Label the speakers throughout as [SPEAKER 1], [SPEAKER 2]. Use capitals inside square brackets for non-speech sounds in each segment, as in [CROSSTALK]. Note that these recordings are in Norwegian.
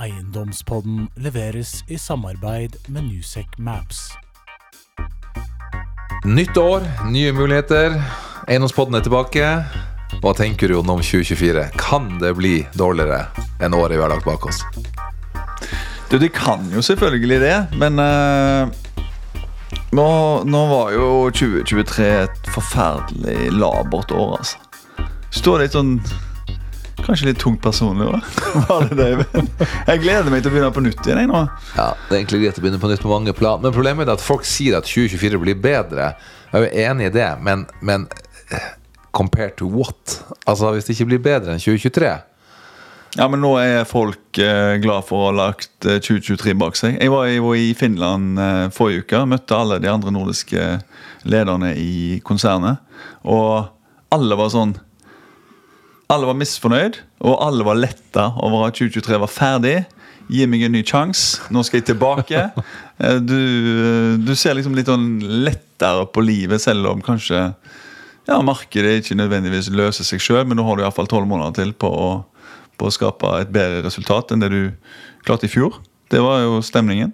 [SPEAKER 1] Eiendomspodden leveres i samarbeid med Newsec Maps.
[SPEAKER 2] Nytt år, nye muligheter. Eiendomspodden er tilbake. Hva tenker du om 2024? Kan det bli dårligere enn året vi har lagt bak oss?
[SPEAKER 3] Du, det kan jo selvfølgelig det, men uh, nå, nå var jo 2023 et forferdelig labert år, altså. Står litt sånn Kanskje litt tungt personlig òg. [LAUGHS] Jeg gleder meg til å begynne på nytt igjen. jeg nå
[SPEAKER 2] Ja, Det er egentlig greit å begynne på nytt på mange plan. Men problemet er at folk sier at 2024 blir bedre. Jeg er jo enig i det, men, men eh, compared to what? Altså, Hvis det ikke blir bedre enn 2023
[SPEAKER 3] Ja, men nå er folk eh, glad for å ha lagt eh, 2023 bak seg. Jeg var i Finland eh, forrige uke. Møtte alle de andre nordiske lederne i konsernet. Og alle var sånn Alle var misfornøyd, og alle var letta over at 2023 var ferdig. Gi meg en ny sjanse. Nå skal jeg tilbake. [LAUGHS] Eh, Du, du ser liksom litt sånn lettere på livet, selv om kanskje ja, markedet ikke nødvendigvis løser seg sjøl, men nå har du iallfall tolv måneder til på å, på å skape et bedre resultat enn det du klarte i fjor. Det var jo stemningen.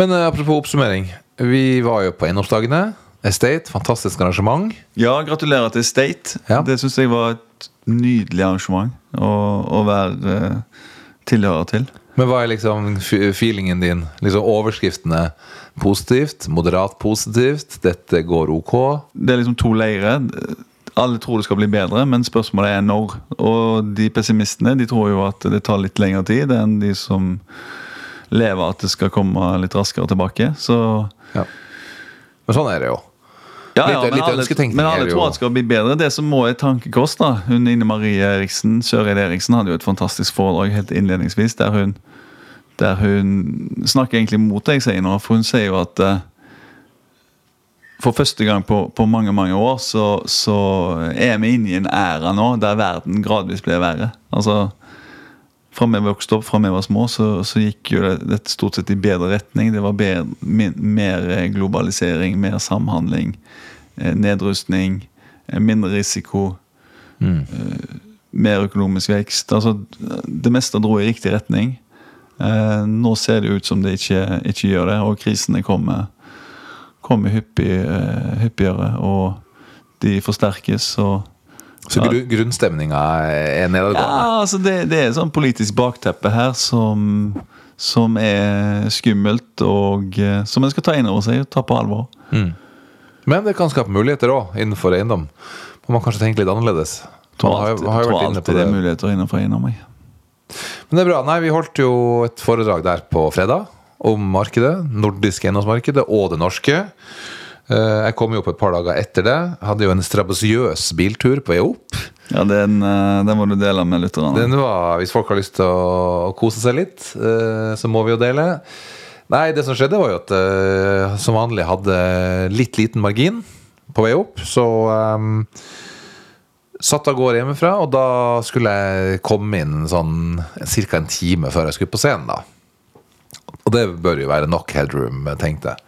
[SPEAKER 2] Men eh, apropos oppsummering. Vi var jo på eiendomsdagene. Estate, fantastisk arrangement.
[SPEAKER 3] Ja, gratulerer til Estate.
[SPEAKER 2] Ja.
[SPEAKER 3] Det syns jeg var et nydelig arrangement å, å være eh, tilhører til.
[SPEAKER 2] Men hva er liksom feelingen din? Liksom Overskriftene positivt, moderat positivt, dette går ok.
[SPEAKER 3] Det er liksom to leirer. Alle tror det skal bli bedre, men spørsmålet er når. Og de pessimistene de tror jo at det tar litt lengre tid enn de som lever at det skal komme litt raskere tilbake. Så ja.
[SPEAKER 2] Men sånn er det jo.
[SPEAKER 3] Ja,
[SPEAKER 2] Litt-
[SPEAKER 3] ja, men
[SPEAKER 2] litt
[SPEAKER 3] alle, men alle tror at det skal bli bedre. Det som må et tankekors, da Hun Ine Marie Eriksen, Søreide Eriksen hadde jo et fantastisk foredrag helt innledningsvis der hun, der hun snakker egentlig mot det jeg sier nå. For hun sier jo at uh, for første gang på, på mange mange år så, så er vi inne i en æra nå der verden gradvis blir verre. Altså fra vi vokste opp, fra vi var små, så, så gikk jo det, det, stort sett i bedre retning. Det var bedre, mer eh, globalisering, mer samhandling, eh, nedrustning, eh, mindre risiko, Mm. mer økonomisk vekst. Altså, det meste dro i riktig retning. Nå ser det ut som det ikke, ikke gjør det, og krisene kommer, kommer hyppig, hyppigere. Og de forsterkes. og
[SPEAKER 2] Så gru, grunnstemninga er nedadgående.
[SPEAKER 3] ja, altså det, det er sånn politisk bakteppe her som, som er skummelt, og eh, som en skal ta inn over seg og ta på alvor.
[SPEAKER 2] Men det kan skape muligheter òg innenfor eiendom. Man må kanskje tenke litt annerledes.
[SPEAKER 3] Tror
[SPEAKER 2] Man har,
[SPEAKER 3] alltid,
[SPEAKER 2] har
[SPEAKER 3] tror alltid det
[SPEAKER 2] det.
[SPEAKER 3] er muligheter innenfor eiendom. jeg.
[SPEAKER 2] Men det er bra. Nei, vi holdt jo et foredrag der på fredag om markedet. Nordiske eiendomsmarkedet og det norske. Eh, Jeg kom jo opp et par dager etter det. Hadde jo en strabasiøs biltur på vei opp.
[SPEAKER 3] Ja, den, eh, den må du dele med lytterne.
[SPEAKER 2] Den var, Hvis folk har lyst til å kose seg litt, eh, så må vi jo dele. Nei, det som skjedde, var jo at som vanlig hadde litt liten margin på vei opp. Så um, satt av gårde hjemmefra, og da skulle jeg komme inn sånn ca. en time før jeg skulle på scenen. da Og det bør jo være nok headroom, tenkte jeg.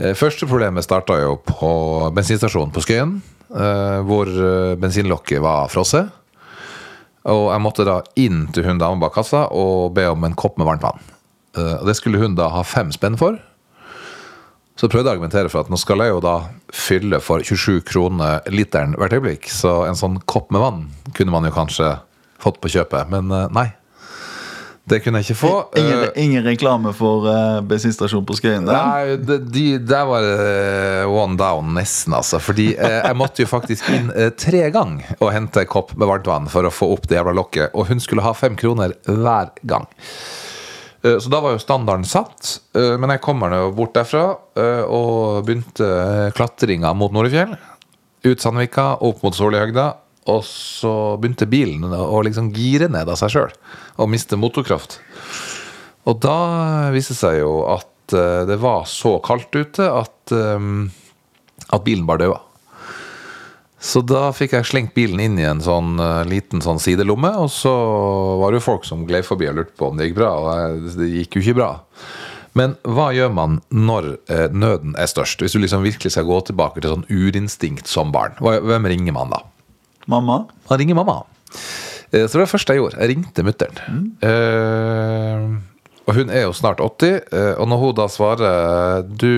[SPEAKER 2] Eh, Første problemet starta jo på bensinstasjonen på Skøyen, eh, hvor eh, bensinlokket var frosset. Og jeg måtte da inn til hun dama bak kassa og be om en kopp med varmt vann. Og det skulle hun da ha fem spenn for. Så prøvde jeg å argumentere for at nå skal jeg jo da fylle for 27 kroner literen hvert øyeblikk, så en sånn kopp med vann kunne man jo kanskje fått på kjøpet, men nei. Det kunne jeg ikke få.
[SPEAKER 3] Ingen,
[SPEAKER 2] Eh,
[SPEAKER 3] ingen reklame for uh, bensinstasjon på Skøyen? der?
[SPEAKER 2] Nei, de, de, der var det one down nesten, altså. Fordi uh, jeg måtte jo faktisk inn uh, tre ganger og hente en kopp med varmt vann for å få opp det jævla lokket. Og hun skulle ha fem kroner hver gang. Så da var jo standarden satt. Men jeg kommer nå bort derfra og begynte klatringa mot Norefjell. Ut Sandvika, opp mot Solihøgda. Og så begynte bilen å liksom gire ned av seg sjøl og miste motorkraft. Og da viste det seg jo at eh, det var så kaldt ute at, eh, at bilen bare daua. Så da fikk jeg slengt bilen inn i en sånn eh, liten sånn sidelomme, og så var det jo folk som gled forbi og lurte på om det gikk bra, og det gikk jo ikke bra. Men hva gjør man når nøden er størst? Hvis du liksom virkelig skal gå tilbake til sånn urinstinkt som barn, hvem ringer man da?
[SPEAKER 3] Mamma?
[SPEAKER 2] Han ringer mamma. Eh, Så det var det første jeg gjorde. Jeg ringte mutter'n. Eh, og hun er jo snart 80, eh, og når hun da svarer Du,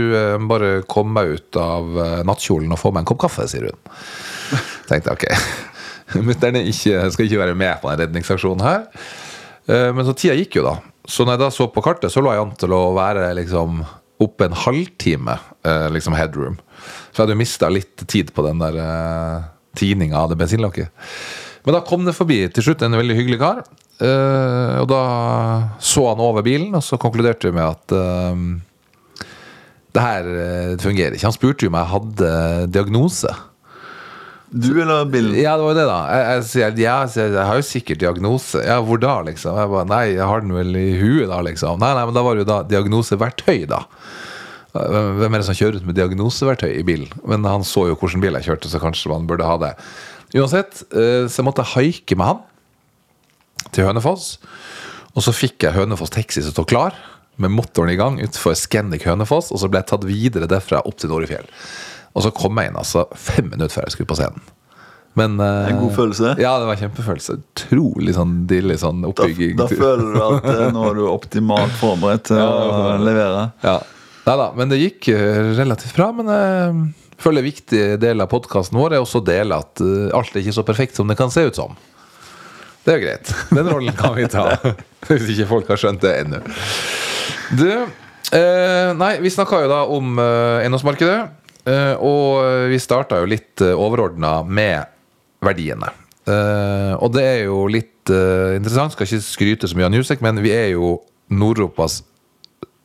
[SPEAKER 2] bare kom meg ut av nattkjolen og få meg en kopp kaffe, sier hun. [LAUGHS] tenkte ok. [LAUGHS] Mutter'n er skal ikke være med på denne redningsaksjonen her. Uh, Men så tida gikk jo, da. Så når jeg da så på kartet, så lå jeg an til å være liksom oppe en halvtime, uh, liksom headroom. Så jeg hadde jo mista litt tid på den der tininga av det bensinlokket. Men da kom det forbi til slutt en veldig hyggelig kar. eh, og da så han over bilen, og så konkluderte vi med at eh, det her eh, fungerer ikke. Han spurte jo om jeg hadde diagnose.
[SPEAKER 3] Du eller bilen?
[SPEAKER 2] Ja, det var jo det, da. Jeg, jeg sier ja, jeg, jeg har jo sikkert diagnose. Ja, hvor da, liksom? Jeg bare, Nei, jeg har den vel i huet, da, liksom. Nei, nei, men da var det jo da diagnoseverktøy, da. Hvem er det som kjører ut med diagnoseverktøy i bilen? Men han så jo hvilken bil jeg kjørte, så kanskje man burde ha det. Uansett, eh, så jeg måtte haike med han til Hønefoss. Og så fikk jeg Hønefoss Taxi som sto klar, med motoren i gang utenfor Scandic Hønefoss. Og så ble jeg tatt videre derfra opp til Norefjell. Og så kom jeg inn altså fem minutter før jeg skulle på scenen. Men, eh,
[SPEAKER 3] En god følelse?
[SPEAKER 2] Ja, det var en kjempefølelse. Utrolig sånn dillig sånn oppbygging.
[SPEAKER 3] da føler du at eh, nå er du optimalt forberedt til
[SPEAKER 2] Ja,
[SPEAKER 3] å levere?
[SPEAKER 2] Ja. Nei da, men det gikk eh, relativt bra. Men jeg føler en viktig del av podkasten vår er også å dele at eh, alt er ikke så perfekt som det kan se ut som. Det er jo greit. [LAUGHS] Den rollen kan vi ta. [LAUGHS] Hvis ikke folk har skjønt det ennå. Du, eh, nei, vi snakka jo da om eh, eiendomsmarkedet. Eh, og vi starta jo litt uh, overordna med verdiene. Eh, og det er jo litt eh, interessant. Skal ikke skryte så mye av Newsec, men vi er jo Nord-Europas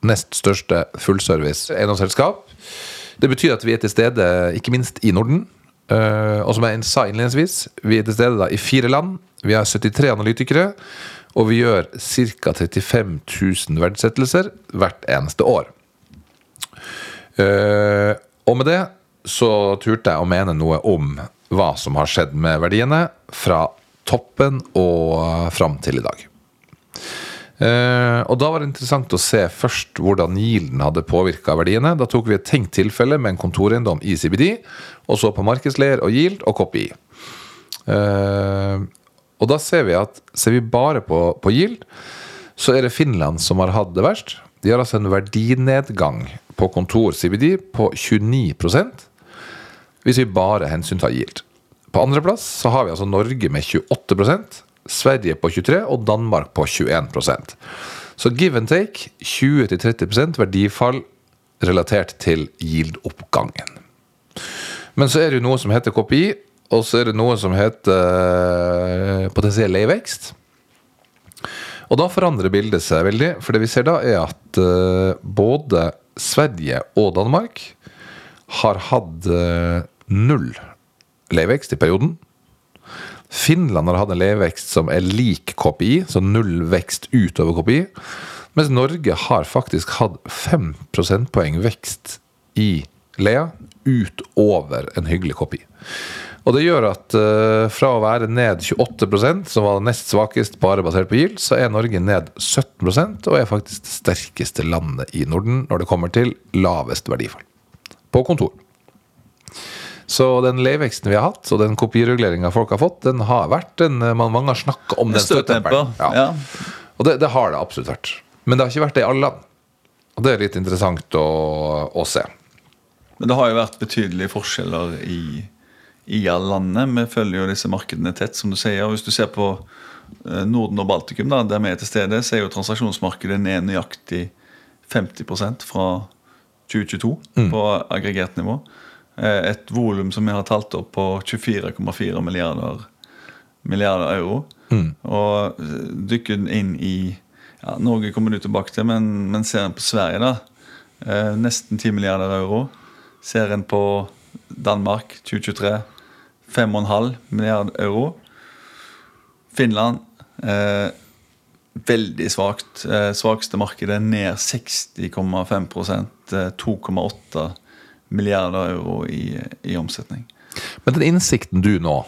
[SPEAKER 2] nest største fullservice eiendomsselskap. Det betyr at vi er til stede ikke minst i Norden. Eh, og som jeg sa innledningsvis, vi er til stede da i fire land. Vi har 73 analytikere, og vi gjør ca. 35 000 verdsettelser hvert eneste år. Eh, og med det så turte jeg å mene noe om hva som har skjedd med verdiene fra toppen og fram til i dag. Eh, og Da var det interessant å se først hvordan yielden hadde påvirka verdiene. Da tok vi et tenkt tilfelle med en kontoreiendom i CBD, og så på markedsleier og yield og KPI. Eh, og da ser vi at ser vi bare på, på yield, så er det Finland som har hatt det verst. De har altså en verdinedgang på kontor CBD på 29 hvis vi bare hensyntar yield. På andreplass har vi altså Norge med 28 Sverige på 23 og Danmark på 21% Så give and take 20-30 verdifall relatert til yield-oppgangen. Men så er det jo noe som heter KPI, og så er det noe som heter eh, potensiell leievekst. Og da forandrer bildet seg veldig, for det vi ser da er at eh, både Sverige og Danmark har hatt eh, null leievekst i perioden. Finland har hatt en levevekst som er lik KPI, så null vekst utover KPI. Mens Norge har faktisk hatt 5 prosentpoeng vekst i Lea utover en hyggelig KPI. Og det gjør at eh, fra å være ned 28% som var nest svakest bare basert på GIL, så er Norge ned 17 og er faktisk det sterkeste landet i Norden når det kommer til lavest verdifall. På kontor. Så den leiveksten vi har hatt, og den kopireguleringa folk har fått, den har vært en man, Mange har snakka om den
[SPEAKER 3] Støtdemper.
[SPEAKER 2] støttemperen.
[SPEAKER 3] Ja.
[SPEAKER 2] Og det, det har det absolutt vært. Men det har ikke vært det i alle land. Og det er litt interessant å, å se.
[SPEAKER 3] Men det har jo vært betydelige forskjeller i, i alle landene. Vi følger jo disse markedene tett, som du sier. og Hvis du ser på eh, Norden og Baltikum, da, der vi er til stede, så er jo transaksjonsmarkedet ned nøyaktig 50% fra 2022 på aggregert nivå. Eh, Et volum som vi har talt opp på 24,4 milliarder, milliarder euro. Og eh, dykker inn i ja, Norge kommer du tilbake til, men, men ser en på Sverige, da. Eh, nesten 10 milliarder euro. Ser en på Danmark 2023 5,5 milliarder euro. Finland eh, veldig svakt. Eh, svakeste markedet ned 60,5 eh, 2,8 milliarder euro i, i omsetning.
[SPEAKER 2] Men den innsikten du nå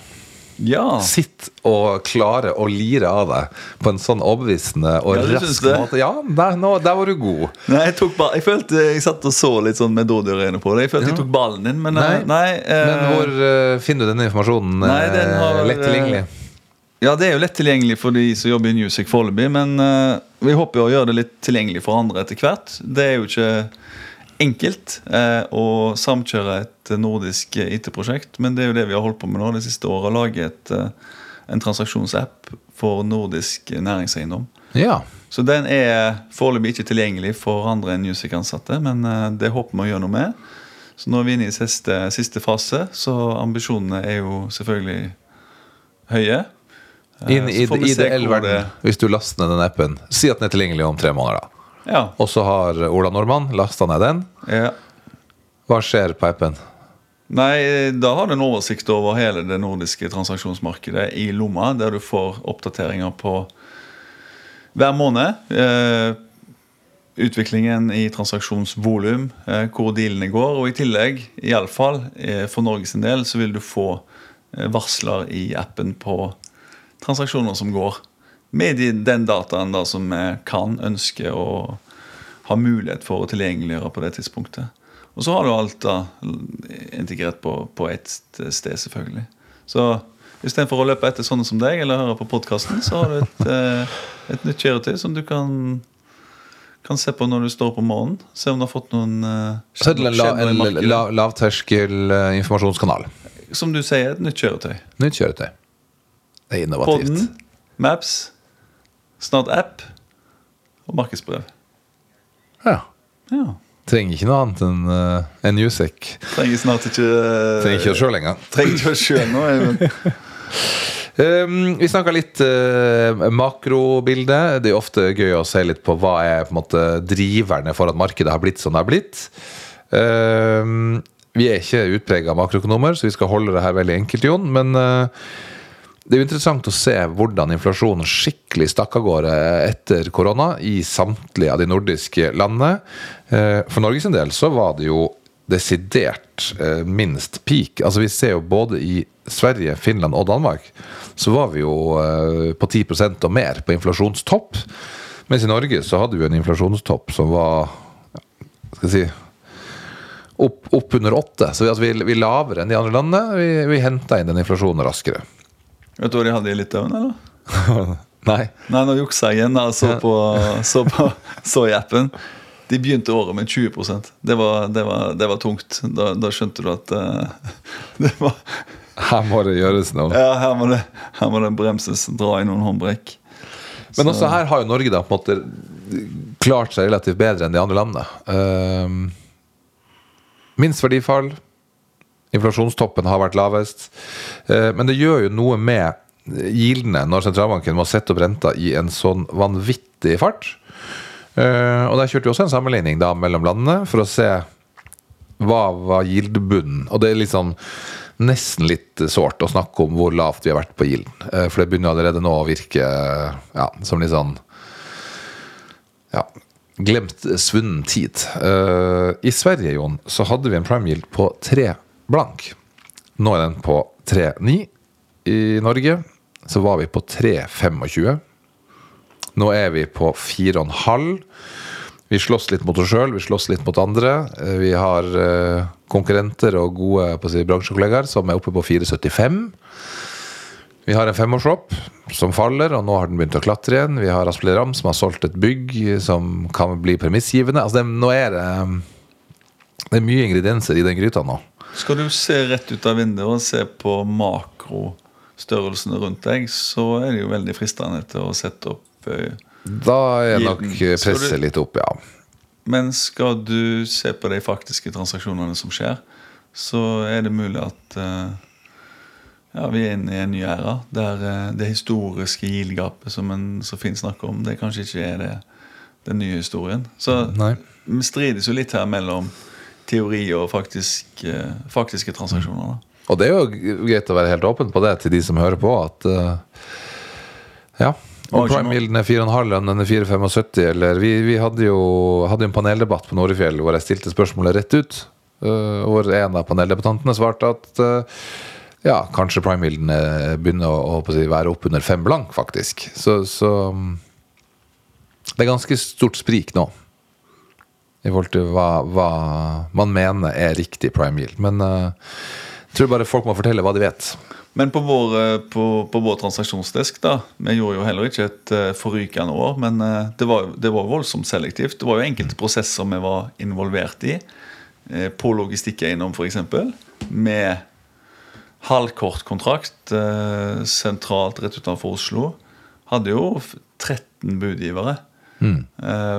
[SPEAKER 3] Ja.
[SPEAKER 2] sitter og klarer å lire av deg på en sånn overbevisende og
[SPEAKER 3] Ja,
[SPEAKER 2] rask måte Ja, der, nå, der var du god.
[SPEAKER 3] Nei, jeg, tok bare, jeg følte jeg satt og så litt sånn med dådyrøyne på det. Jeg følte jeg tok ballen din, men
[SPEAKER 2] Nei,
[SPEAKER 3] nei, nei eh,
[SPEAKER 2] Men hvor uh, finner du denne informasjonen
[SPEAKER 3] Nei, den
[SPEAKER 2] eh,
[SPEAKER 3] har,
[SPEAKER 2] lett tilgjengelig?
[SPEAKER 3] Ja, det er jo lett tilgjengelig for de som jobber i Newsec foreløpig, men uh, vi håper jo å gjøre det litt tilgjengelig for andre etter hvert. Det er jo ikke enkelt eh, å samkjøre et nordisk IT-prosjekt, men det er jo det vi har holdt på med nå det siste året. Lage eh, en transaksjonsapp for nordisk næringseiendom.
[SPEAKER 2] Ja.
[SPEAKER 3] Så den er foreløpig ikke tilgjengelig for andre enn Music-ansatte, men eh, det håper vi å gjøre noe med. Så nå er vi inne i siste, siste fase, så ambisjonene er jo selvfølgelig høye.
[SPEAKER 2] Inn i
[SPEAKER 3] i,
[SPEAKER 2] ideell
[SPEAKER 3] hvor
[SPEAKER 2] verden, hvis du laster ned den appen, si at den er tilgjengelig om tre måneder. da.
[SPEAKER 3] Ja.
[SPEAKER 2] Og så har Ola Nordmann lasta ned den.
[SPEAKER 3] ja.
[SPEAKER 2] Hva skjer på appen?
[SPEAKER 3] Nei, da har du en oversikt over hele det nordiske transaksjonsmarkedet i lomma, der du får oppdateringer på hver måned. Eh, utviklingen i transaksjonsvolum, eh, hvor dealene går. Og i tillegg, iallfall eh, for Norges del, så vil du få eh, varsler i appen på transaksjoner som går. Med de, den dataen da som vi kan ønske og ha mulighet for å tilgjengeliggjøre på det tidspunktet. Og så har du alt da integrert på, på ett sted, selvfølgelig. Så istedenfor å løpe etter sånne som deg eller høre på podkasten, så har du et, eh, et nytt kjøretøy som du kan, kan se på når du står opp om morgenen. Se om du har fått noen eh,
[SPEAKER 2] er en,
[SPEAKER 3] skjebner i
[SPEAKER 2] en
[SPEAKER 3] markedet.
[SPEAKER 2] la, lavterskel eh, informasjonskanal.
[SPEAKER 3] Som du sier, et nytt kjøretøy.
[SPEAKER 2] Nytt kjøretøy. Det er innovativt.
[SPEAKER 3] Podden, Maps, snart app og markedsbrev.
[SPEAKER 2] Ja.
[SPEAKER 3] Ja.
[SPEAKER 2] Trenger ikke noe annet enn uh, en Newsec.
[SPEAKER 3] Trenger snart ikke uh,
[SPEAKER 2] Trenger ikke å sjøl lenger.
[SPEAKER 3] Trenger ikke å sjøl nå. Even.
[SPEAKER 2] Um, [LAUGHS] vi snakka litt uh, makrobilde. Det er ofte gøy å se litt på hva er på en måte driverne for at markedet har blitt som det har blitt. Um, vi er ikke utprega makroøkonomer, så vi skal holde det her veldig enkelt, Jon. Men uh, det er jo interessant å se hvordan inflasjonen skikkelig stakk av gårde etter korona i samtlige av de nordiske landene. Uh, for Norges del så var det jo desidert eh, minst peak. Altså Vi ser jo både i Sverige, Finland og Danmark så var vi jo eh, på 10% og mer på inflasjonstopp. Mens i Norge så hadde vi en inflasjonstopp som var skal jeg si opp, opp under åtte. Så vi, altså, vi, vi er lavere enn de andre landene. Vi, vi henta inn den inflasjonen raskere.
[SPEAKER 3] Vet du hva de hadde i Litauen, eller? [LAUGHS]
[SPEAKER 2] Nei.
[SPEAKER 3] Nei, nå juksa jeg igjen. da, Så på, så på så i appen. De begynte året med 20% Det var, det var, det var tungt. Da, da skjønte du at uh, [LAUGHS] det var
[SPEAKER 2] Her må det gjøres noe.
[SPEAKER 3] Ja, her må det, her må det bremses. Dra i noen håndbrekk.
[SPEAKER 2] Men også her har jo Norge da på en måte klart seg relativt bedre enn de andre landene. Uh, minst verdifall. Inflasjonstoppen har vært lavest. Eh, men det gjør jo noe med gildene når sentralbanken må sette opp renta i en sånn vanvittig fart. Eh, og der kjørte vi også en sammenligning da mellom landene for å se hva var gildebunnen. Og det er liksom nesten litt sårt å snakke om hvor lavt vi har vært på gilden. Eh, For det begynner allerede nå å virke ja, som litt sånn ja, glemt svunnen tid. I Sverige, Jon, så hadde vi en prime yield på 3 blank. Nå er den på 3,9. I Norge så var vi på 3,25. Nå er vi på 4,5. Vi slåss litt mot oss sjøl, vi slåss litt mot andre. Eh, Vi har eh, konkurrenter og gode si, bransjekollegaer som er oppe på 4,75. Vi har en femårshopp som faller, og nå har den begynt å klatre igjen. Vi har Aspelid Ram som har solgt et bygg som kan bli premissgivende. Altså, det, nå er det Det er mye ingredienser i den gryta nå.
[SPEAKER 3] Skal du se rett ut av vinduet og se på makrostørrelsene rundt deg, så er det jo veldig fristende til å sette opp eh,
[SPEAKER 2] Da er nok
[SPEAKER 3] Gilden.
[SPEAKER 2] Presset
[SPEAKER 3] du-
[SPEAKER 2] litt opp, ja.
[SPEAKER 3] Men skal du se på de faktiske transaksjonene som skjer, så er det mulig at eh, ja, vi er inne i en ny æra der eh, det historiske gildgapet som en så fint snakker om, det kanskje ikke er det, den nye historien. Så
[SPEAKER 2] Nei.
[SPEAKER 3] vi strides jo litt her mellom teori og faktisk, eh, faktiske transaksjoner. Da.
[SPEAKER 2] Og det er jo greit å være helt åpen på det til de som hører på, at uh, ja. Om prime-gilden er 4,5 og den er 4,75, eller Vi, vi hadde jo hadde jo en paneldebatt på Norefjell hvor jeg stilte spørsmålet rett ut. Uh, hvor en av paneldebattantene svarte at uh, ja, kanskje prime yielden eh, begynner å, å si, være opp under fem blank, faktisk. Så, så mm, det er ganske stort sprik nå. I forhold til hva, hva man mener er riktig prime yield. Men eh, jeg tror bare folk må fortelle hva de vet.
[SPEAKER 3] Men på vår, eh, på, på vår transaksjonsdesk, da Vi gjorde jo heller ikke et uh, forrykende år, men uh, det, var, det var voldsomt selektivt. Det var jo enkelte prosesser vi var involvert i. Uh, på logistikkeiendom, f.eks. Med halvkortkontrakt kontrakt sentralt rett utenfor Oslo. Hadde jo 13 budgivere.
[SPEAKER 2] Mm.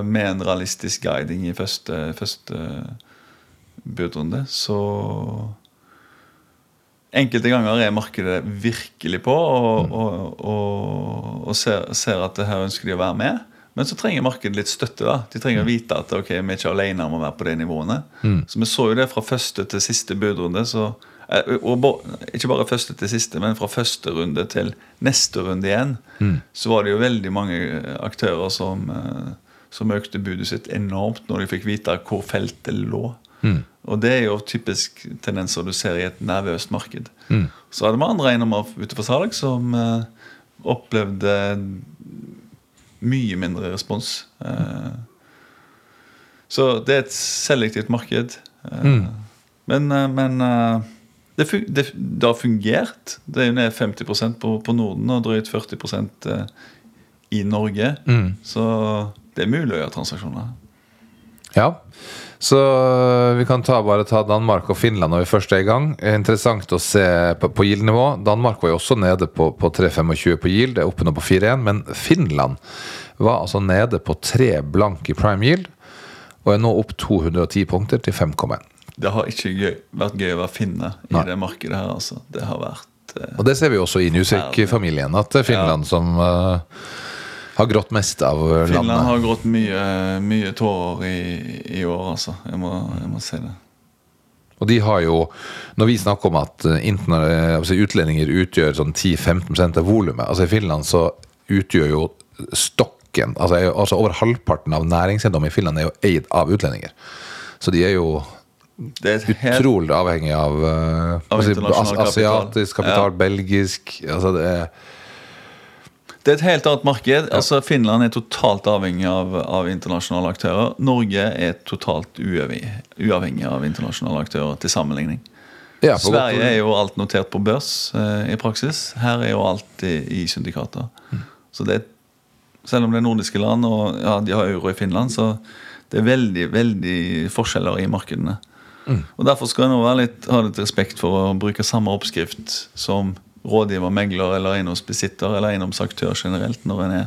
[SPEAKER 3] med en realistisk guiding i første, første budrunde. Så enkelte ganger er markedet virkelig på og,
[SPEAKER 2] Mm.
[SPEAKER 3] og, og, og ser, ser at det her ønsker de å være med. Men så trenger markedet litt støtte. da De trenger å vite at ok, vi er ikke alene om å være på de nivåene. Så vi så jo det fra første til siste budrunde. Så, og Ikke bare første til siste, men fra første runde til neste runde igjen. Så var det jo veldig mange aktører som, eh, som økte budet sitt enormt når de fikk vite hvor feltet lå. Og det er jo typisk tendenser du ser i et nervøst marked. Så hadde vi andre eiendommer ute for salg som eh, opplevde mye mindre respons. Eh, så det er et selektivt marked. Eh, Men, eh, men eh, det, fun det, det har fungert. Det er jo ned 50 på, på Norden og drøyt 40 eh, i Norge. Så det er mulig å gjøre transaksjoner.
[SPEAKER 2] Ja. Så øh, vi kan ta, bare ta Danmark og Finland når vi først er i gang. Interessant å se på, på yield-nivå. Danmark var jo også nede på, på 3,25 på yield, det er oppe nå på 4,1. Men Finland var altså nede på 3 blank i prime yield, og er nå opp 210 punkter til 5,1.
[SPEAKER 3] Det har ikke gøy, vært gøy å være finne i
[SPEAKER 2] Nei.
[SPEAKER 3] det markedet her. altså. Det har vært eh,
[SPEAKER 2] Og det ser vi også i Newsec-familien, at det er Finland som øh, har grått mest av øh,
[SPEAKER 3] Finland
[SPEAKER 2] landet.
[SPEAKER 3] har grått mye, mye tårer i, i år, altså. Jeg må, jeg må si det.
[SPEAKER 2] Og de har jo, når vi snakker om at eh, eh, altså utlendinger utgjør sånn 10-15% av volumet altså I Finland så utgjør jo stokken altså, altså Over halvparten av næringseiendom i Finland er jo eid av utlendinger. Så de er jo
[SPEAKER 3] Det helt,
[SPEAKER 2] utrolig avhengig av, uh,
[SPEAKER 3] Av internasjonal
[SPEAKER 2] as- asiatisk kapital,
[SPEAKER 3] Ja.
[SPEAKER 2] belgisk altså det er,
[SPEAKER 3] det er et helt annet marked. Altså Finland er totalt avhengig av, av internasjonale aktører. Norge er totalt uavhengig, uavhengig av internasjonale aktører til sammenligning.
[SPEAKER 2] ja,
[SPEAKER 3] Sverige er jo alt notert på børs eh, i praksis. Her er jo alt i, i syndikater. Så det selv om det er nordiske land, og ja, de har euro i Finland, så det er veldig veldig forskjeller i markedene. Og Derfor skal en også ha litt respekt for å bruke samme oppskrift som rådgiver, megler eller eiendomsbesitter eller eiendomsaktør generelt når en, er,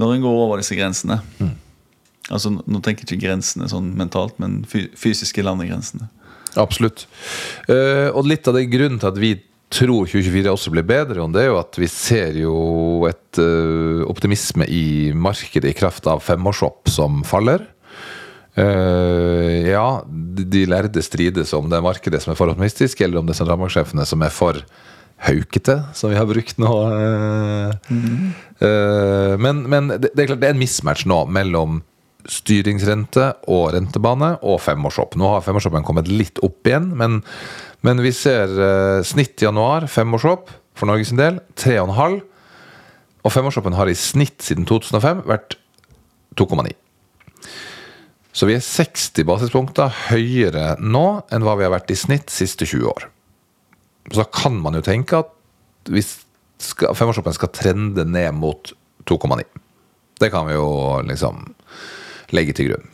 [SPEAKER 3] når en går over disse grensene. Altså, Nå tenker jeg ikke grensene sånn mentalt, men fysiske landegrensene.
[SPEAKER 2] Absolutt. Eh, og litt av den grunnen til at vi tror 2024 også blir bedre, det er jo at vi ser jo et eh, optimisme i markedet i kraft av femårsshopp som faller. Eh, ja, de, de lærde strides om det er markedet som er for optimistisk, eller om det er sentralbanksjefene som er for haukete, som vi har brukt nå. Uh, mm. uh, men men det, det er klart det er en mismatch nå mellom styringsrente og rentebane og femårshopp. Nå har femårshoppen kommet litt opp igjen, men, men vi ser snitt i januar, femårshopp for Norges del, 3,5. Og femårshoppen har i snitt siden 2005 vært 2,9. Så vi er 60 basispunkter høyere nå enn hva vi har vært i snitt siste 20 år. Så da kan man jo tenke at hvis skal, skal trende ned mot 2,9. Det kan vi jo liksom legge til grunn.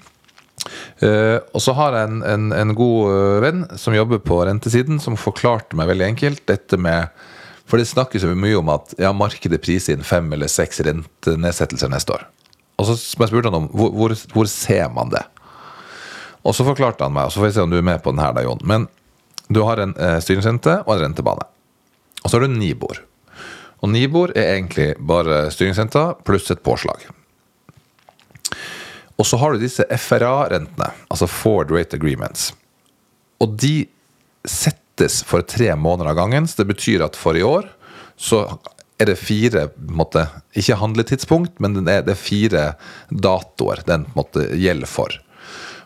[SPEAKER 2] Uh, og så har jeg en, en, en god eh, venn som jobber på rentesiden, som forklarte meg veldig enkelt dette med For det snakkes jo mye om at ja, markedet priser inn fem eller seks rentenedsettelser neste år. Og så spurte han om hvor, hvor, hvor ser man det? Og så forklarte han meg, og så får vi se om du er med på den her, da, Jon. Men du har en eh, styringsrente og en rentebane. Og så har du Nibor. Og Nibor er egentlig bare styringsrenta pluss et påslag. Og så har du disse FRA-rentene, altså Forward Rate Agreements. Og de settes for tre måneder av gangen, så det betyr at for i år så er det fire måte, Ikke handletidspunkt, men det er, det er fire datoer den måte gjelder for.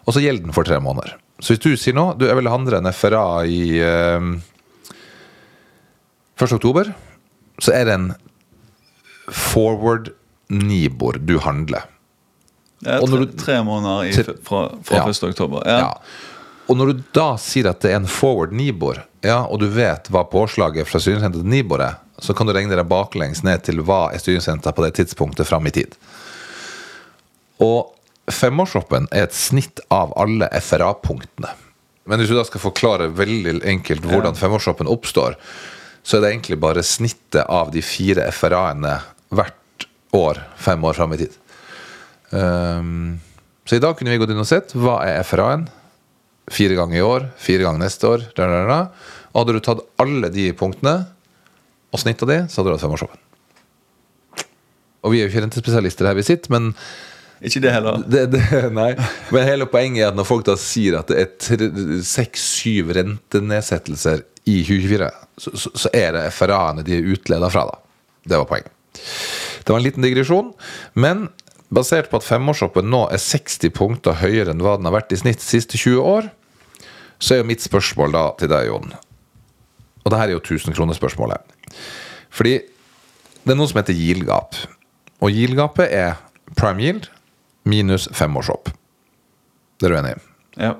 [SPEAKER 2] Og så gjelder den for tre måneder. Så hvis du sier nå du jeg vil handle en FRA i eh, 1. oktober, så er det en forward Nibor du handler.
[SPEAKER 3] Det er tre,
[SPEAKER 2] du-
[SPEAKER 3] tre måneder i, fra, fra
[SPEAKER 2] Ja.
[SPEAKER 3] 1. oktober. Ja.
[SPEAKER 2] Ja. Og når du da sier at det er en forward Nibor, ja, og du vet hva påslaget fra styringsrenta til Nibor er, så kan du regne deg baklengs ned til hva er styringsrenta på det tidspunktet fram i tid. Og femårshoppen er et snitt av alle FRA-punktene. Men hvis du da skal forklare veldig enkelt hvordan femårshoppen oppstår, så er det egentlig bare snittet av de fire FRA-ene hvert år fem år fram i tid. Um, så i dag kunne vi gått inn og sett hva er FRA-en. Fire ganger i år, fire ganger neste år. Da, da, da. Og hadde du tatt alle de punktene og snitta de, så hadde du hatt femårshoppen. Og vi er jo ikke rentespesialister her vi sitter, men
[SPEAKER 3] Ikke det heller.
[SPEAKER 2] det, det, [LAUGHS] nei. Men hele poenget er at når folk da sier at det er seks-syv rentenedsettelser i 2024, så, så, så er det FRA-ene de er utleda fra, da. Det var poenget. Det var en liten digresjon, men basert på at femårshoppen nå er 60 punkter høyere enn hva den har vært i snitt de siste 20 år, så er jo mitt spørsmål da til deg, Jon Og det her er jo 1000-kronerspørsmålet. Fordi det er noe som heter yield-gap. Og yield-gapet er prime yield minus femårshopp. Det er du enig i?
[SPEAKER 3] Ja.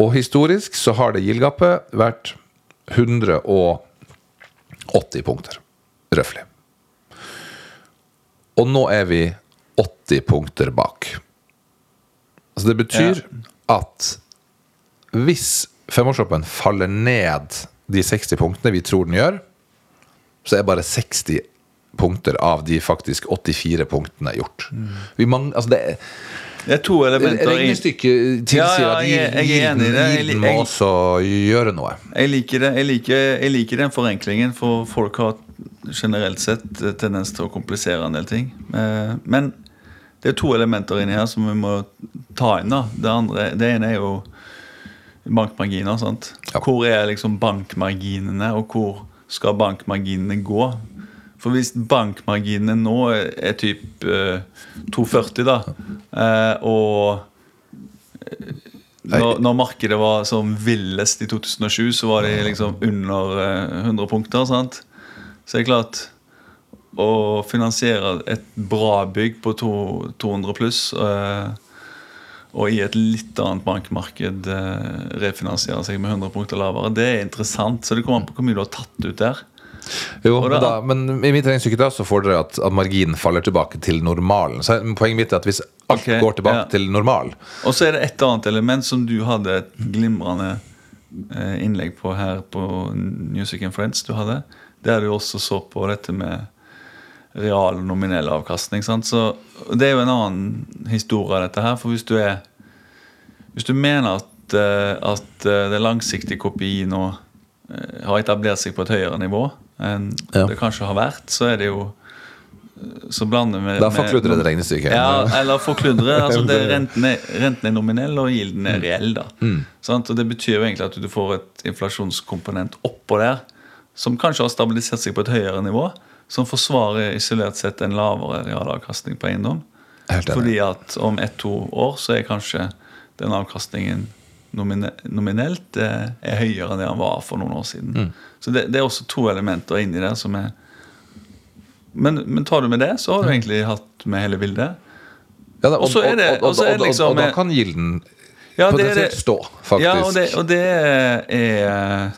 [SPEAKER 2] Og historisk så har det yield-gapet vært 180 punkter. Røftlig. Og nå er vi 80 punkter bak. Altså det betyr at hvis femårshoppen faller ned de 60 punktene vi tror den gjør, så er bare 60 punkter av de faktisk 84 punktene gjort. Vi mangler, altså det er,
[SPEAKER 3] Det er to elementer
[SPEAKER 2] Regnestykket tilsier
[SPEAKER 3] Ja, ja,
[SPEAKER 2] at gilden må også gjøre noe.
[SPEAKER 3] Jeg liker det. Jeg liker, jeg liker den forenklingen, for folk har generelt sett tendens til å komplisere en del ting. Eh, Men det er to elementer inni her som vi må ta inn. da Det, andre, det ene er jo bankmarginer. sant?
[SPEAKER 2] Ja.
[SPEAKER 3] Hvor er liksom bankmarginene, og hvor skal bankmarginene gå? For hvis bankmarginene nå er, typ eh, 2,40, da, eh, og når, når markedet var som villest i 2007, så var de liksom under eh, 100 punkter. sant? Så det er klart Å finansiere et bra bygg på to, 200 pluss eh, og i et litt annet bankmarked eh, refinansiere seg med 100 punkter lavere, det er interessant. Så det kommer an på hvor mye du har tatt ut der.
[SPEAKER 2] Jo, men,
[SPEAKER 3] da-
[SPEAKER 2] men i mitt regnestykke da så fordrer dere at, at marginen faller tilbake til normalen. Så poenget mitt er at hvis alt
[SPEAKER 3] okay,
[SPEAKER 2] går tilbake
[SPEAKER 3] ja.
[SPEAKER 2] til normal
[SPEAKER 3] Og så er det et annet element som du hadde et glimrende eh, innlegg på her på Music and Friends. du hadde, Der du også så på dette med real nominell avkastning. Sant? Så Det er jo en annen historie av dette her. For hvis du er Hvis du mener at, eh, at eh, det langsiktige KPI nå eh, har etablert seg på et høyere nivå enn
[SPEAKER 2] Ja.
[SPEAKER 3] det kanskje har vært, så er det jo så blander vi
[SPEAKER 2] Da forkludrer det regnestykket.
[SPEAKER 3] Ja, eller forkludrer. [LAUGHS] Altså det, renten, er, renten er nominell, og gilden er reell. da Sant? Og Det betyr jo egentlig at du får et inflasjonskomponent oppå der, som kanskje har stabilisert seg på et høyere nivå, som forsvarer isolert sett en lavere realavkastning på eiendom. Fordi at om ett-to år så er kanskje den avkastningen nomine nominelt eh, er høyere enn det den var for noen år siden. Så det, det er også to elementer inni der som er men, men tar du med det, så har du egentlig hatt med hele bildet.
[SPEAKER 2] Ja, og,
[SPEAKER 3] Og er det-
[SPEAKER 2] og, og,
[SPEAKER 3] liksom-
[SPEAKER 2] og da kan gilden
[SPEAKER 3] Ja, det
[SPEAKER 2] potensielt stå, faktisk.
[SPEAKER 3] Ja, og det, og det er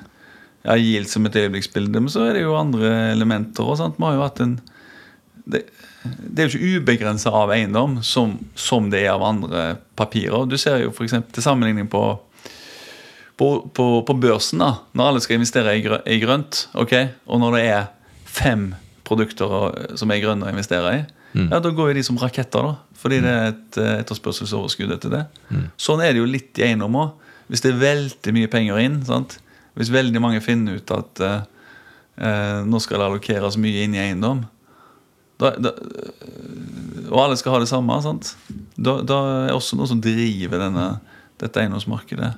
[SPEAKER 3] ja, Yield som et øyeblikksbilde, men så er det jo andre elementer. Sant? Vi har jo hatt en det, det er jo ikke ubegrensa av eiendom som, som det er av andre papirer. Du ser jo for eksempel, til sammenligning på, på, på, på børsen, da, når alle skal investere i, grø, i grønt, okay? og når det er fem produkter som er grønne å investere i, ja, da går jo de som raketter, da. Fordi det er et eh, etterspørselsoverskudd etter det. Sånn er det jo litt i eiendom òg. Hvis det er veldig mye penger inn, sant? Hvis veldig mange finner ut at eh, eh, nå skal det allokeres mye inn i eiendom, da, da, og alle skal ha det samme, sant? Da, da er også noe som driver denne, dette eiendomsmarkedet.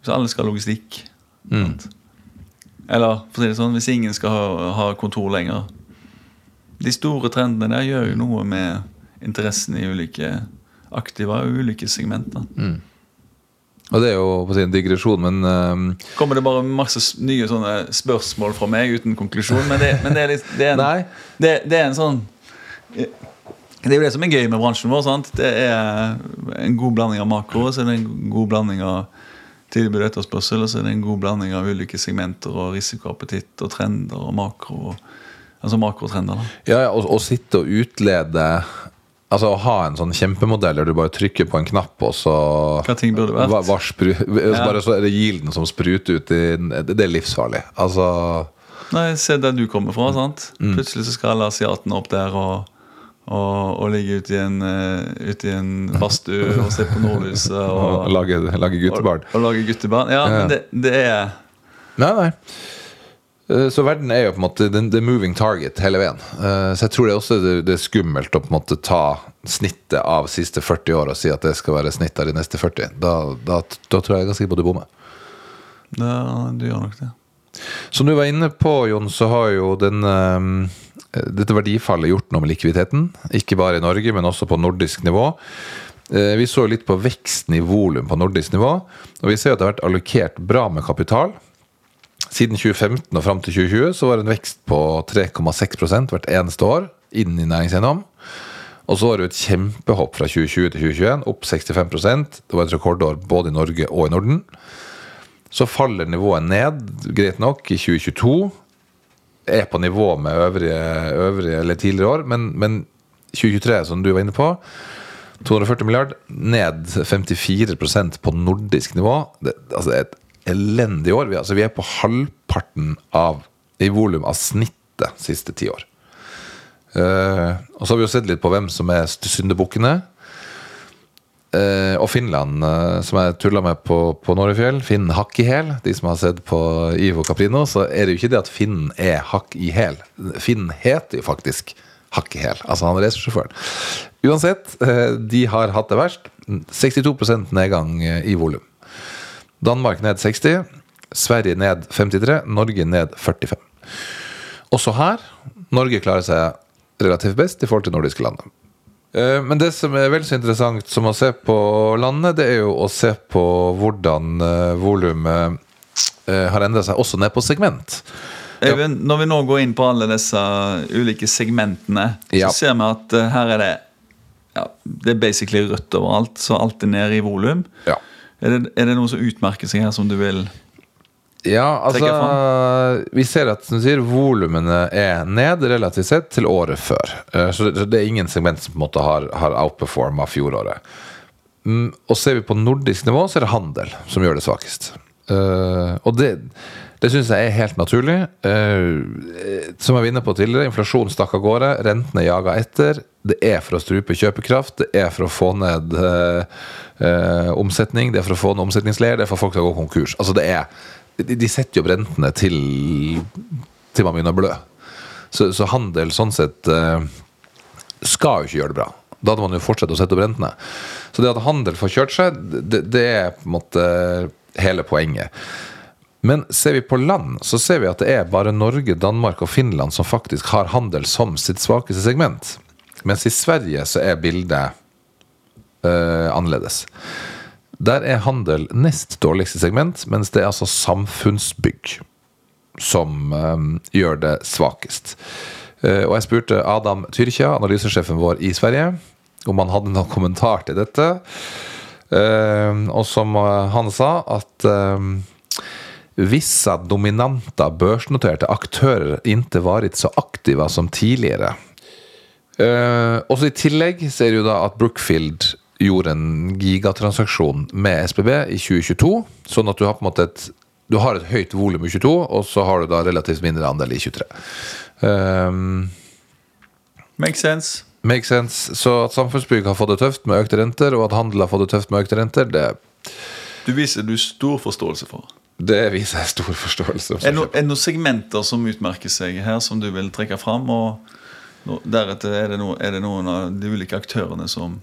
[SPEAKER 3] Hvis alle skal ha logistikk. Mm. Eller for å si det sånn, hvis ingen skal ha, ha kontor lenger. De store trendene der gjør jo noe med interessen i ulike aktiva og ulike segmenter.
[SPEAKER 2] Og det er jo på å si, en digresjon, men um,
[SPEAKER 3] Kommer det bare masse nye sånne spørsmål fra meg uten konklusjon? Men det, men det, er, litt, det, er, en, [LAUGHS] det, det er en sånn Det er jo det som er gøy med bransjen vår. sant? Det er en god blanding av makro, så er det en god blanding av tilbud og etterspørsel, og så er det en god blanding av ulike segmenter og risikoappetitt og trender og makro. og Altså makrotrender. da.
[SPEAKER 2] Ja, ja, og, og, sitte og utlede Altså å ha en sånn kjempemodell der du bare trykker på en knapp, og så
[SPEAKER 3] Hva ting burde vært.
[SPEAKER 2] hva, hva spru, Bare så er det gilden som spruter ut i Det er livsfarlig. Altså
[SPEAKER 3] Nei, Se der du kommer fra. sant?
[SPEAKER 2] Mm.
[SPEAKER 3] Plutselig så skal alle asiatene opp der og, og, og ligge ute i en, ut en badstue og se på nordlyset [LAUGHS]
[SPEAKER 2] Og,
[SPEAKER 3] og,
[SPEAKER 2] lage, lage guttebarn.
[SPEAKER 3] og, lage guttebarn. Ja, men det, det er
[SPEAKER 2] Nei, nei. Eh, Så verden er jo på en måte the moving target hele veien. Eh, Så jeg tror det er også det, er skummelt å på en måte ta snittet av siste 40 år og si at det skal være snitt av de neste 40. Da, da, da tror jeg ganske på du bommer.
[SPEAKER 3] Ja, du gjør nok det.
[SPEAKER 2] Som du var inne på, Jon, så har jo den, eh, dette verdifallet gjort noe med likviditeten. Ikke bare i Norge, men også på nordisk nivå. Vi så litt på veksten i volum på nordisk nivå. Og vi ser at det har vært allokert bra med kapital. Siden 2015 og fram til 2020 så var det en vekst på 3,6% hvert eneste år inn i næringseiendom. Og så var det et kjempehopp fra 2020 til 2021, opp 65% Det var et rekordår både i Norge og i Norden. Så faller nivået ned, greit nok, i 2022. Er på nivå med øvrige, øvrige eller tidligere år, men, men 2023, som du var inne på 240 milliard, ned 54% på nordisk nivå. Det, altså det er et elendig år. Vi, altså vi er på halvparten av i volum av snittet siste ti år. Uh, og så har vi jo sett litt på hvem som er syndebukkene. Uh, og Finland, uh, som jeg tulla med på, på Norefjell. Finn hakk i hæl. De som har sett på Ivo Caprino, så er det jo ikke det at Finn er hakk i hæl. Finn heter jo faktisk hakk i hæl. Altså han racersjåføren. Uansett, de har hatt det verst. 62% nedgang i volum. Danmark ned 60. Sverige ned 53. Norge ned 45. Også her Norge klarer seg relativt best i forhold til nordiske land. Eh, Men det som er vel så interessant som å se på landet, det er jo å se på hvordan uh, volumet eh, har endra seg også ned på segment.
[SPEAKER 3] Ja. når vi nå går inn på alle disse ulike segmentene,
[SPEAKER 2] Ja.
[SPEAKER 3] så ser vi at eh, her er det ja, Det er basically rødt overalt, så alt er nede i volum.
[SPEAKER 2] Ja.
[SPEAKER 3] Er, det- er det noe som utmerker seg her, som du vil
[SPEAKER 2] Ja, altså Vi ser at som du sier, volumene er ned relativt sett til året før. Eh, Så det, er ingen segment som på en måte har, har outperforma fjoråret. Mm, og ser vi på nordisk nivå, så er det handel som gjør det svakest. Eh, og det, det syns jeg er helt naturlig. Eh, som jeg var inne på tidligere, inflasjonen stakk av gårde, rentene jaga etter. Det er for å strupe kjøpekraft, det er for å få ned eh, eh, omsetning, det er for å få ned omsetningsleir, det er for folk til å gå konkurs. Altså det er, de, de setter jo opp rentene til, til man begynner å blø. Så, så handel sånn sett eh, skal jo ikke gjøre det bra. Da hadde man jo fortsatt å sette opp rentene. Så det at handel får kjørt seg, det, det er på en måte hele poenget. Men ser vi på land, så ser vi at det er bare Norge, Danmark og Finland som faktisk har handel som sitt svakeste segment. Mens i Sverige så er bildet uh, annerledes. Der er handel nest dårligste segment, mens det er altså samfunnsbygg som eh, gjør det svakest. Uh, og jeg spurte Adam Tyrkja, analysesjefen vår i Sverige, om han hadde noen kommentar til dette. Uh, og som han sa, at uh, visse dominanta børsnoterte aktører ikke varit så aktive som tidligere. Eh, også i tillegg ser du da at Brookfield gjorde en gigatransaksjon med SBB i 2022. Sånn at du har på en måte et du har et høyt volum i 22, og så har du da relativt mindre andel i 23. Um,
[SPEAKER 3] Make sense.
[SPEAKER 2] make sense. Så at samfunnsbygg har fått det tøft med økte renter, og at handel har fått det tøft med økte renter, det,
[SPEAKER 3] Du viser du stor forståelse for.
[SPEAKER 2] det viser jeg stor forståelse
[SPEAKER 3] det,
[SPEAKER 2] for.
[SPEAKER 3] er det noen segmenter som utmerker seg her, som du vil trekke fram? Og deretter er det, no, er det noen av de ulike aktørene som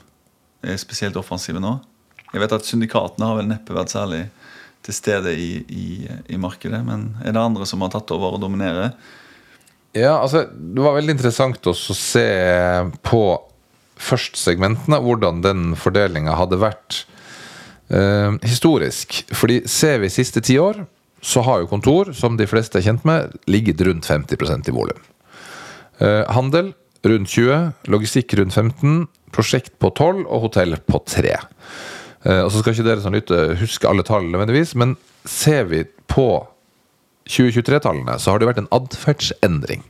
[SPEAKER 3] er spesielt offensive nå? Jeg vet at syndikatene har vel neppe vært særlig til stede i, i, i markedet, men er det andre som har tatt over og dominerer?
[SPEAKER 2] Ja, altså, det var veldig interessant også å se på først segmentene, hvordan den fordelinga hadde vært eh, historisk. Fordi ser vi siste ti år, så har jo kontor, som de fleste er kjent med, ligget rundt 50% i volum. Eh, handel rundt 20, logistikk rundt 15, prosjekt på 12 og hotell på 3. Eh, og så skal ikke dere som lytter huske alle tallene nødvendigvis, men ser vi på 2023-tallene, så har det vært en atferdsendring.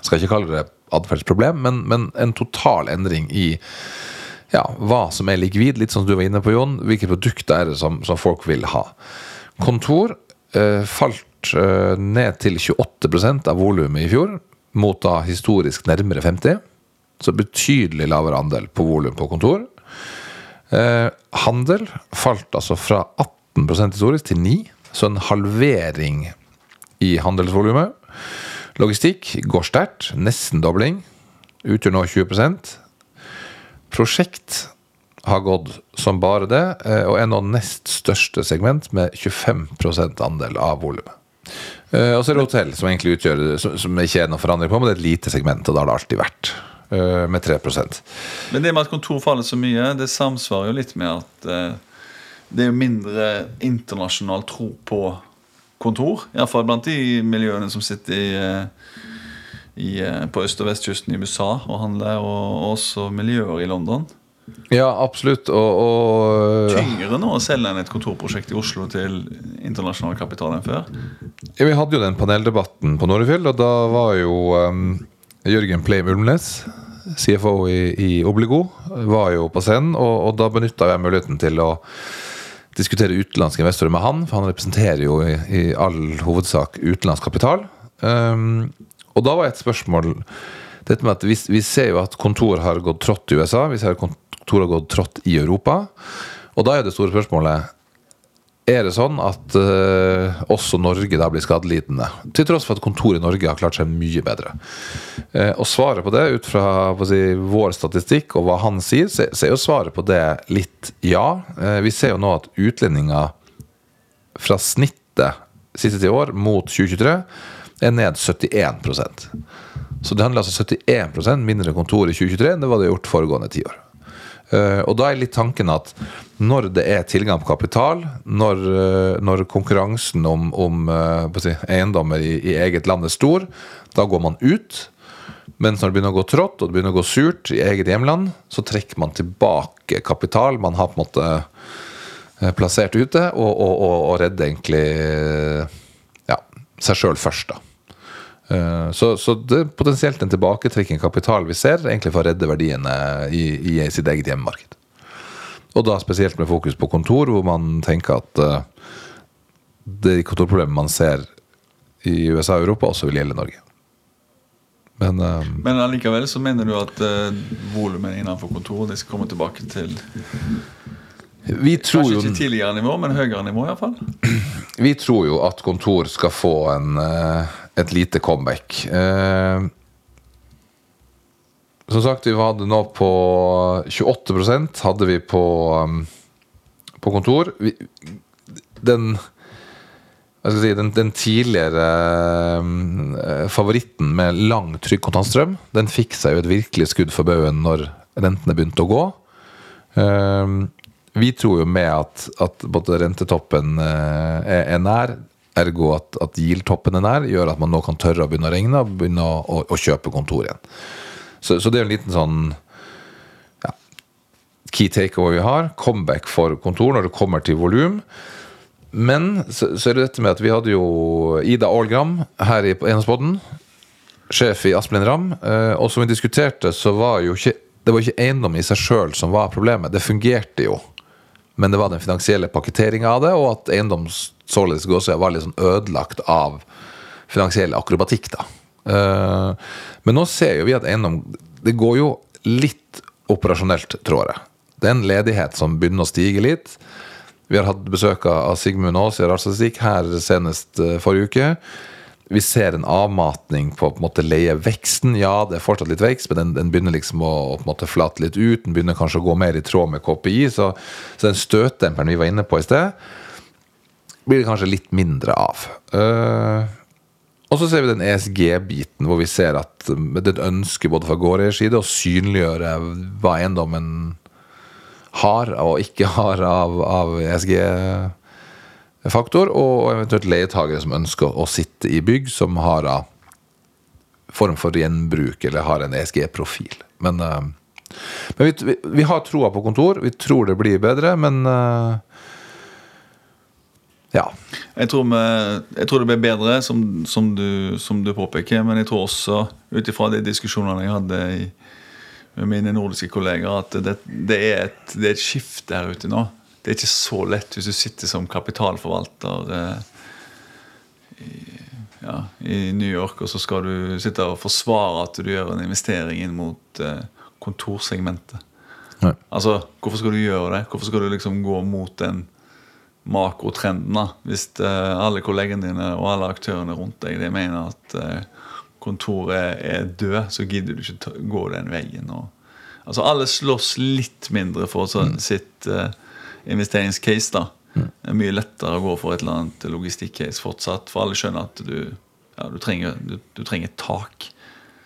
[SPEAKER 2] Skal ikke kalle det atferdsproblem, men, men en total endring i ja, hva som er likvid, litt som du var inne på, Jon. Hvilke produkter er det som, som folk vil ha. Kontor eh, falt eh, ned til 28% av volumet i fjor, mot da historisk nærmere 50 Så betydelig lavere andel på volum på kontor. Eh, handel falt altså fra 18% historisk til 9 så en halvering i handelsvolumet. Logistikk går sterkt, nesten dobling. Utgjør nå 20% Prosjekt har gått som bare det, eh, og er nå nest største segment med 25 andel av volumet. Eh, og så er det hotell, som egentlig utgjør som ikke er noe forandring på, men det er et lite segment, og det har det alltid vært. Eh, med 3%
[SPEAKER 3] Men det med at kontor faller så mye, det samsvarer jo litt med at det er mindre internasjonal tro på kontor. Iallfall blant de miljøene som sitter i, eh, i, eh, på øst- og vestkysten i USA og handler, og også miljøer i London.
[SPEAKER 2] Ja, absolutt. Og, og
[SPEAKER 3] Tyngre nå å selge enn et kontorprosjekt i Oslo til internasjonal kapital enn før?
[SPEAKER 2] Ja, vi hadde jo den paneldebatten på Norefjell, og da var jo um, Jørgen Pleim Ulmnes, CFO i, i, Obligo, var jo på scenen, og, og da benytta jeg muligheten til å diskutere utenlandske investorer med han, for han representerer jo i, i all hovedsak utenlandsk kapital. Um, og da var et spørsmål dette med at vi, vi, ser jo at kontor har gått trått i USA, vi ser at kontor har gått trått i Europa. Og da er det store spørsmålet er det sånn at uh, også Norge da blir skadelidende? Til tross for at kontoret i Norge har klart seg mye bedre. Uh, og svaret på det, ut fra si, vår statistikk og hva han sier, så, så, er jo svaret på det litt ja. Uh, vi ser jo nå at utlendinger fra snittet siste ti år mot 2023 er ned 71% Så det handler altså 71% mindre kontor i 2023 enn det var det gjort foregående tiår. Uh, og da er litt tanken at når det er tilgang på kapital, når, uh, når konkurransen om, om uh, si, eiendommer i, i, eget land er stor, da går man ut. Mens når det begynner å gå trått og det begynner å gå surt i eget hjemland, så trekker man tilbake kapital man har på en måte plassert ute, og, og, og, og redder egentlig ja, seg sjøl først, da. Eh, så, så, det er potensielt en tilbaketrekking kapital vi ser, egentlig for å redde verdiene i, i sitt eget hjemmemarked. Og da spesielt med fokus på kontor, hvor man tenker at uh, de kontorproblemet man ser i USA og Europa, også vil gjelde Norge.
[SPEAKER 3] Men, uh, Men allikevel så mener du at uh, volumet innenfor kontor det skal komme tilbake til vi tror Kanskje ikke tidligere nivå, men høyere nivå iallfall? [CLEARS THROAT]
[SPEAKER 2] Vi tror jo at kontor skal få en uh, et lite comeback. Eh, som sagt, vi hadde nå på 28% hadde vi på, um, på kontor. Vi, den, si, den, den tidligere favoritten med lang, trygg kontantstrøm, den fikk seg jo et virkelig skudd for baugen når rentene begynte å gå. Um, vi tror jo med at, at både rentetoppen uh, er, nær, Ergo at, at GIL-toppen er nær, gjør at man nå kan tørre å begynne å regne og begynne å, å, å kjøpe kontor igjen. Så, så, det er en liten sånn ja, key takeover vi har. Comeback for kontor når det kommer til volum. Men så, så, er det dette med at vi hadde jo Ida Aalgram her i Enhetspodden. Sjef i Asplin Ram. Eh, og som vi diskuterte, så var jo ikke det var ikke eiendom i seg sjøl som var problemet. Det fungerte jo. Men det var den finansielle pakketeringa av det, og at eiendom således også var litt sånn ødelagt av finansiell akrobatikk. da. Uh, men nå ser jo vi at eiendom Det går jo litt operasjonelt, tror jeg. Det er en ledighet som begynner å stige litt. Vi har hatt besøk av Sigmund Aas i Rarstatistikk her senest uh, forrige uke. Vi ser en avmatning på, på en måte leieveksten. Ja, det er fortsatt litt vekst, men den, den begynner liksom å, å på måte flate litt ut. Den begynner kanskje å gå mer i tråd med KPI. Så, så den støtdemperen vi var inne på i sted, blir det kanskje litt mindre av. Uh, og så ser vi den ESG-biten, hvor vi ser at det er et ønske både fra gårdeiers side å synliggjøre hva eiendommen har og ikke har av, av ESG-faktor, og eventuelt leietagere som ønsker å sitte i bygg som har form for gjenbruk eller har en ESG-profil. Men, eh, men vi, vi, vi har troa på kontor. Vi tror det blir bedre, men eh, ja.
[SPEAKER 3] Jeg tror, vi, jeg tror det blir bedre, som, som, du, som du påpeker. Men jeg tror også, ut ifra de diskusjonene jeg hadde i, med mine nordiske kolleger, at det, det, er et, det, er et, skifte her ute nå. Det er ikke så lett hvis du sitter som kapitalforvalter eh, i, ja, i, New York, og så skal du sitte og forsvare at du gjør en investering inn mot eh, kontorsegmentet. Nei. Altså, Hvorfor skal du gjøre det? Hvorfor skal du liksom gå mot den makrotrenden. Hvis uh, alle kollegene dine og alle aktørene rundt deg de mener at uh, kontoret er, er død, så gidder du ikke gå den veien. Og, altså Alle slåss litt mindre for sitt mm. Investeringscase. da. Mm. Det er mye lettere å gå for et eller annet logistikkcase fortsatt, for alle skjønner at du, ja, du, trenger, du, du trenger tak.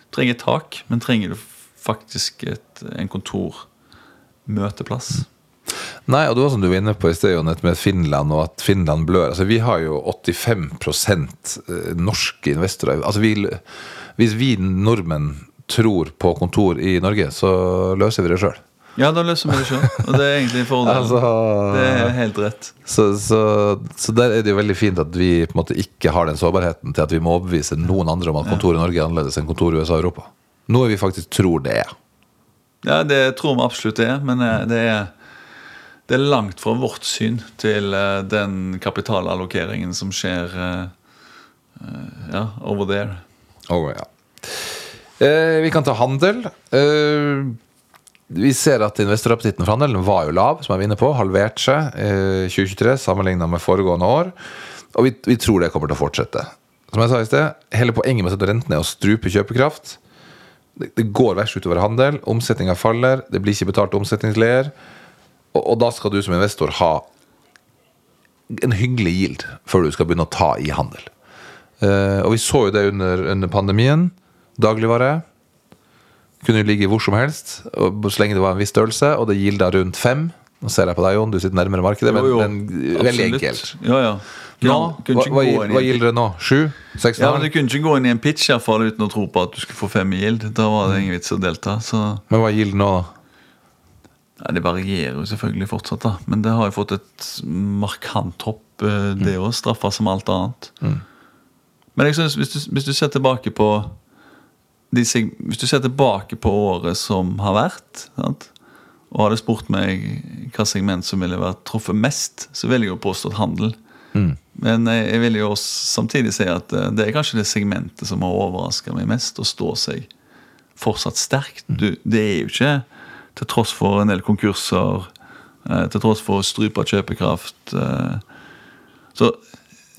[SPEAKER 3] Du trenger tak, men trenger du faktisk et, en kontormøteplass? Mm.
[SPEAKER 2] Nei, og det var som du var inne på i sted, med Finland, og at Finland blør. Altså, vi har jo 85 eh, norske investorer. Altså, vi, hvis vi nordmenn tror på kontor i Norge, så løser vi det sjøl.
[SPEAKER 3] Ja, da løser vi det sjøl. Og det er egentlig fordelen. altså, det er helt rett.
[SPEAKER 2] Så, så, så, der er det jo veldig fint at vi på en måte ikke har den sårbarheten til at vi må overbevise noen andre om at kontoret i Norge er annerledes enn kontoret i USA og Europa. Noe vi faktisk tror det er.
[SPEAKER 3] Ja, det tror vi absolutt det er, men eh, det er det er langt fra vårt syn til uh, den kapitalallokeringen som skjer uh, ja, over there.
[SPEAKER 2] Oh, ja. vi kan ta handel. Vi ser at investorappetitten for handelen var jo lav, som jeg var inne på. Halvert seg eh, 2023 sammenligna med foregående år. Og vi, vi, tror det kommer til å fortsette. Som jeg sa i sted, Hele poenget med å sette renten er å strupe kjøpekraft. Det, det går verst utover handel. Omsetninga faller. Det blir ikke betalt omsetningsleder. Og, og, da skal du som investor ha en hyggelig gild før du skal begynne å ta i handel. Eh, og vi så jo det under, under pandemien. Dagligvare kunne ligge hvor som helst så lenge det var en viss størrelse, og det gilda rundt fem. Nå ser jeg på deg, Jon, du sitter nærmere markedet, men, jo, jo. men veldig enkelt.
[SPEAKER 3] Ja, ja.
[SPEAKER 2] Nå, hva, hva, hva gilder det nå? Sju? Seks?
[SPEAKER 3] Ja, men Du kunne ikke gå inn i en pitch i hvert fall, uten å tro på at du skulle få fem i gild. Da var det ingen vits å delta. Så.
[SPEAKER 2] Men hva gilder nå, da?
[SPEAKER 3] Ja, Det varierer jo selvfølgelig fortsatt, da. men det har jo fått et markant hopp, eh, det òg. Mm. Straffa som alt annet. Mm. Men jeg synes, hvis, du, hvis du ser tilbake på de, Hvis du ser tilbake på året som har vært, sant? og hadde spurt meg hva segment som ville vært truffet mest, så ville jeg jo påstått handel. Mm. Men jeg, jeg vil jo samtidig si at eh, det er kanskje det segmentet som har overraska meg mest, å stå seg fortsatt sterkt. Mm. Du, det er jo ikke til tross for en del konkurser, eh, til tross for strypa kjøpekraft. Eh. Så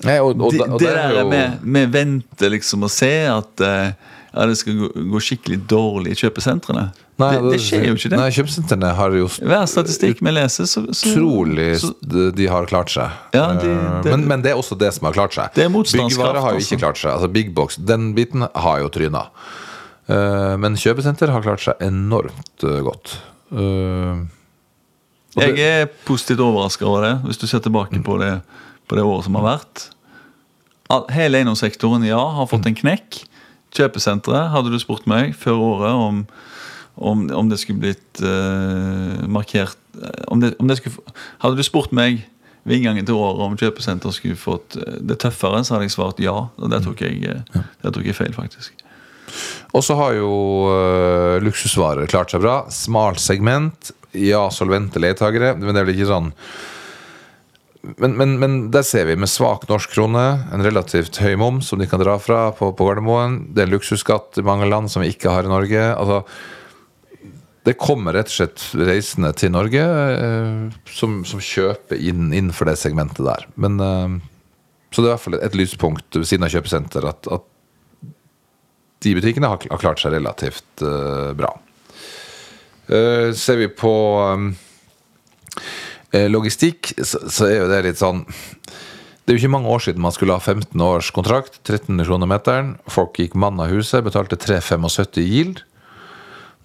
[SPEAKER 2] Nei, og, og,
[SPEAKER 3] og, det, det der med, med vente liksom og se at ja, det skal gå, gå skikkelig dårlig i kjøpesentrene. Nei, det, det, skjer jo ikke det.
[SPEAKER 2] Nei, Kjøpesentrene har jo
[SPEAKER 3] Hver statistikk vi leser, så,
[SPEAKER 2] så Trolig så, de har klart seg.
[SPEAKER 3] Ja, de,
[SPEAKER 2] det, men, men, det er også det som har klart seg.
[SPEAKER 3] Det er Byggvare
[SPEAKER 2] har jo ikke klart seg. Altså Big Box, den biten har jo tryna. Eh, men kjøpesenter har klart seg enormt eh, godt.
[SPEAKER 3] Det, jeg er positivt overraska over det, hvis du ser tilbake på det, på det året som har vært. Hele eiendomssektoren ja, har fått en knekk. Kjøpesenteret hadde du spurt meg før året om, om, om det skulle blitt uh, markert om det, om det skulle, Hadde du spurt meg ved inngangen til året om kjøpesenter skulle fått det tøffere, så hadde jeg svart ja. Og der tok jeg, der tok jeg feil, faktisk.
[SPEAKER 2] Og så har jo uh, luksusvarer klart seg bra. Smalt segment. Ja, solvente leietagere. Men det er vel ikke sånn men, men, men, der ser vi med svak norsk krone, en relativt høy moms som de kan dra fra på, på Gardermoen. Det er luksusskatt i mange land som vi ikke har i Norge. Altså, det kommer rett og slett reisende til Norge eh, som, som, kjøper inn innenfor det segmentet der. Men, eh, så det er i hvert fall et lyspunkt ved siden av kjøpesenter at, at de butikkene har, har klart seg relativt eh, bra. Uh, ser vi på um, logistikk, så, så, er jo det litt sånn Det er jo ikke mange år siden man skulle ha 15 års kontrakt, 13 kroner meteren. Folk gikk mann av huset, betalte 3,75 i yield.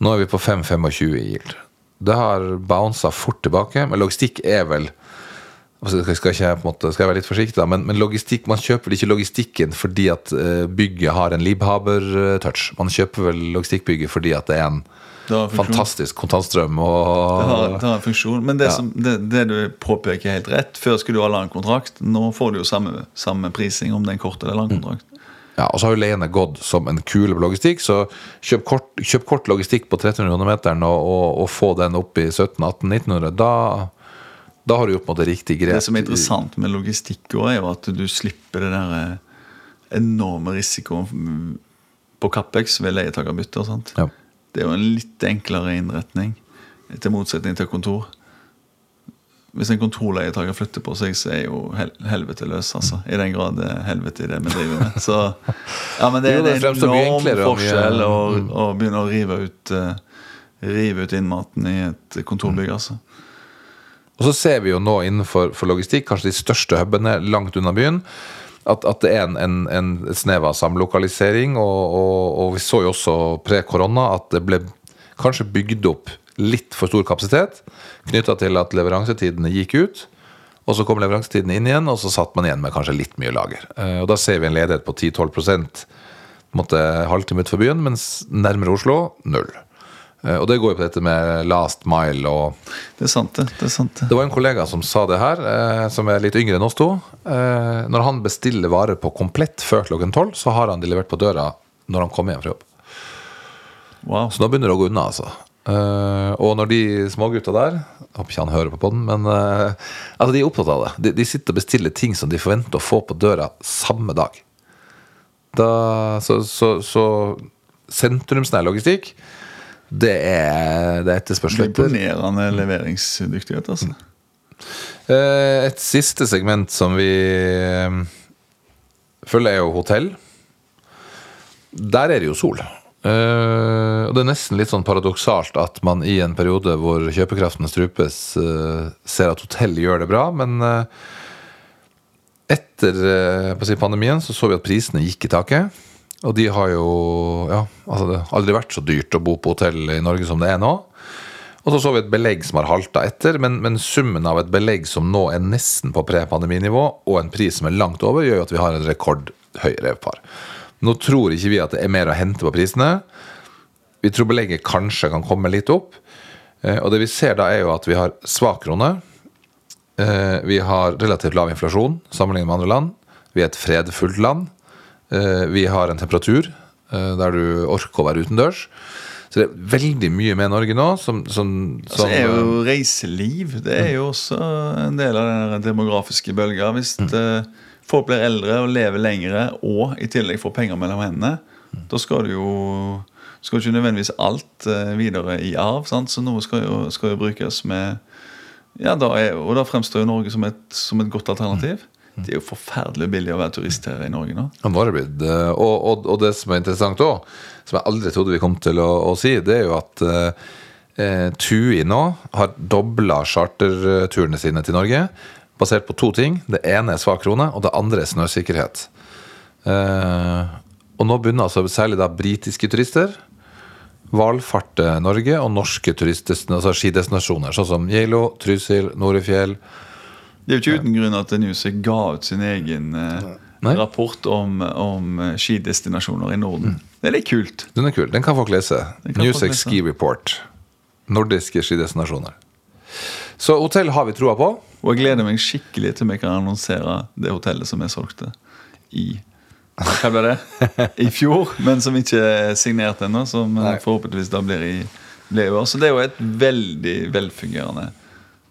[SPEAKER 2] Nå er vi på 5,25 i yield. Det har bounsa fort tilbake, men logistikk er vel altså, skal, ikke, måte, skal jeg være litt forsiktig, da, men, men logistikk, man kjøper ikke logistikken fordi at eh, bygget har en Liebhaber-touch. Man kjøper vel logistikkbygget fordi at det er en. Fantastisk kontantstrøm.
[SPEAKER 3] Det har, det har en funksjon. Men det,
[SPEAKER 2] Ja.
[SPEAKER 3] som, det, det du påpeker helt rett, før skulle du ha lang kontrakt. Nå får du jo samme, samme prising om det er en kort eller lang kontrakt.
[SPEAKER 2] ja, og så har jo leiene gått som en kule på logistikk, så kjøp kort, kjøp kort logistikk på 1300 kroner og, og, og få den opp i 1700-1800-1900. Da, da har du gjort på en måte riktig grep.
[SPEAKER 3] Det som er interessant med logistikk, òg, er jo at du slipper det der eh, enorme risikoen mm, på Capex ved leietakerbytte. og?
[SPEAKER 2] Ja.
[SPEAKER 3] Det er jo en litt enklere innretning, til motsetning til kontor. Hvis en kontorleietaker flytter på seg, så er jo hel helvete løs. altså. I den grad det er helvete i det vi driver med. Så, ja, men det,
[SPEAKER 2] Jo,
[SPEAKER 3] det er en enorm forskjell å,
[SPEAKER 2] Mm.
[SPEAKER 3] å begynne å rive ut, uh, rive ut innmaten i et kontorbygg. altså.
[SPEAKER 2] Og så ser vi jo nå innenfor for logistikk, kanskje de største hubene langt unna byen, at, at det er en, en, en snev av samlokalisering. Og, og, og vi så jo også pre-korona at det ble kanskje bygd opp litt for stor kapasitet knytta til at leveransetidene gikk ut. Og så kom leveransetidene inn igjen, og så satt man igjen med kanskje litt mye lager. Eh, Og da ser vi en ledighet på 10-12 på en måte halvtime utenfor byen, mens nærmere Oslo null. Eh, Og det går jo på dette med last mile og
[SPEAKER 3] Det er sant, det. det er sant det.
[SPEAKER 2] det var en kollega som sa det her, eh, som er litt yngre enn oss to. Eh, når han bestiller varer på komplett før klokken tolv, så har han de levert på døra når han kommer hjem fra jobb.
[SPEAKER 3] Wow.
[SPEAKER 2] Så nå begynner det å gå unna, altså. Eh, og når de smågutta der jeg Håper ikke han hører på podden, men eh, altså de er opptatt av det. De, de sitter og bestiller ting som de forventer å få på døra samme dag. Da, så, så, så sentrumsnær logistikk, det er, det er etterspørsel etter.
[SPEAKER 3] Imponerende leveringsdyktighet, altså.
[SPEAKER 2] Eh, Et siste segment som vi eh, følger, er jo hotell. Der er det jo sol. Eh, og det er nesten litt sånn paradoksalt at man i en periode hvor kjøpekraften strupes, ser at hotell gjør det bra, men etter pandemien så så vi at prisene gikk i taket. Og de har jo Ja, altså det har aldri vært så dyrt å bo på hotell i Norge som det er nå. Og så så vi et belegg som har halta etter, men, men summen av et belegg som nå er nesten på pre-pandeminivå, og en pris som er langt over, gjør jo at vi har en rekordhøy revpar. Nå tror ikke vi at det er mer å hente på prisene. Vi tror belegget kanskje kan komme litt opp. Eh, Og det vi ser da, er jo at vi har svak krone. Eh, Vi har relativt lav inflasjon sammenlignet med andre land. Vi er et fredfullt land. Eh, Vi har en temperatur eh, der du orker å være utendørs. Så det er veldig mye med Norge nå som, som,
[SPEAKER 3] Så
[SPEAKER 2] som
[SPEAKER 3] er jo reiseliv Det er jo også en del av den demografiske bølga. Hvis det, folk blir eldre og lever lengre, og i tillegg får penger mellom hendene, da skal du jo skal ikke nødvendigvis alt eh, videre i arv. Sant? Så noe skal jo, skal jo brukes med ja, da er, Og da fremstår jo Norge som et, som et godt alternativ. Det er jo forferdelig billig å være turist her i Norge nå.
[SPEAKER 2] Ja, det eh, og, og, og det som er interessant òg, som jeg aldri trodde vi kom til å, å si, det er jo at eh, eh, TUI nå har dobla charterturene sine til Norge, basert på to ting. Det ene er svak krone, og det andre er snøsikkerhet. Eh, og nå begynner altså særlig da britiske turister valfarte Norge og norske altså skidestinasjoner, sånn som Geilo, Trysil, Norefjell.
[SPEAKER 3] Det er jo ikke uten grunn at Newsec ga ut sin egen
[SPEAKER 2] Nei.
[SPEAKER 3] rapport om, om eh, skidestinasjoner i Norden. Det er litt kult.
[SPEAKER 2] Den er kul. Den kan folk lese. Newsec. Ski Report. Nordiske skidestinasjoner. Så hotell har vi troa på.
[SPEAKER 3] Og jeg gleder meg skikkelig til vi kan annonsere det hotellet som jeg solgte i hva ble det? [LAUGHS] I fjor, men som ikke er signert ennå. Som eh,
[SPEAKER 2] Nei.
[SPEAKER 3] forhåpentligvis da blir i, blir i år. Så det er jo et veldig velfungerende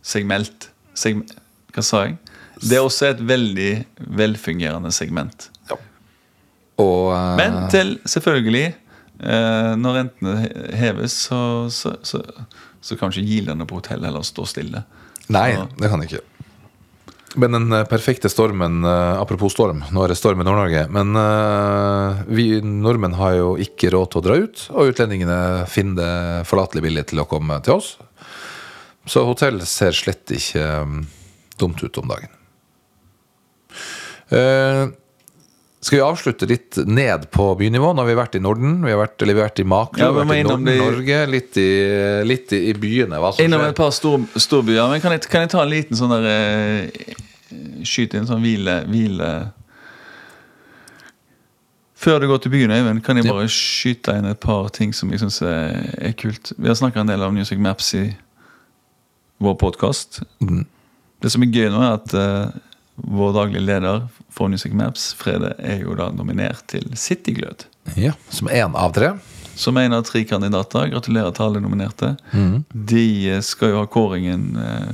[SPEAKER 3] segment. Seg, hva sa jeg? Det er også et veldig velfungerende segment.
[SPEAKER 2] Og uh...
[SPEAKER 3] Men til selvfølgelig uh, Når rentene heves, så, så, så, så kan ikke gildene på hotell heller stå stille.
[SPEAKER 2] Nei,
[SPEAKER 3] Så-
[SPEAKER 2] det kan ikke. Men den eh, perfekte stormen Apropos storm, nå er det storm i Nord-Norge. Men vi nordmenn har jo ikke råd til å dra ut, og utlendingene finner det forlatelig billig til å komme til oss. Så hotell ser slett ikke dumt ut om dagen. Uh, Skal vi avslutte litt ned på bynivå? Nå har vi vært i Norden, vi har vært, eller vi har vært i Makro,
[SPEAKER 3] Ja,
[SPEAKER 2] vi har vært i Norden,
[SPEAKER 3] de-
[SPEAKER 2] Norge, litt i, litt i, i byene.
[SPEAKER 3] Innom
[SPEAKER 2] skjer.
[SPEAKER 3] et par stor, storbyer. Men kan jeg, kan jeg ta en liten sånn der uh, Skyte inn sånn hvile, hvile Før du går til byen, Øyvind, kan jeg bare skyte inn et par ting som jeg syns er, er kult. Vi har snakka en del om Music Maps i vår podkast. Det som er gøy nå, er at uh, vår daglige leder for Music Maps, Frede, er jo da nominert til Cityglød.
[SPEAKER 2] Ja, som én av tre.
[SPEAKER 3] Som en av tre kandidater. Gratulerer til alle nominerte. De eh, skal jo ha kåringen uh,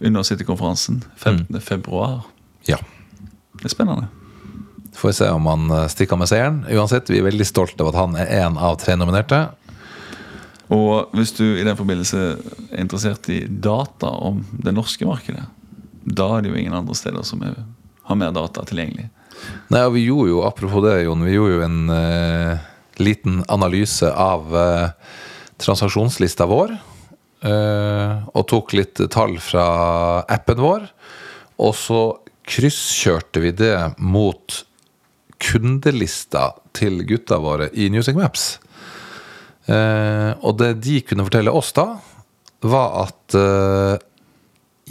[SPEAKER 3] under Citykonferansen 15. februar.
[SPEAKER 2] Ja.
[SPEAKER 3] Det er spennende.
[SPEAKER 2] Får vi se om han stikker med seieren. Uansett, vi er veldig stolte av at han er én av tre nominerte.
[SPEAKER 3] Og hvis du i den forbindelse er interessert i data om det norske markedet, da er det jo ingen andre steder som er, har mer data tilgjengelig.
[SPEAKER 2] Nei, og vi gjorde jo, apropos det, Jon, vi gjorde jo en uh, liten analyse av uh, transaksjonslista vår. Uh, og tok litt tall fra appen vår. Og så krysskjørte vi det mot kundelista til gutta våre i Music Maps. Eh, og det de kunne fortelle oss da, var at eh,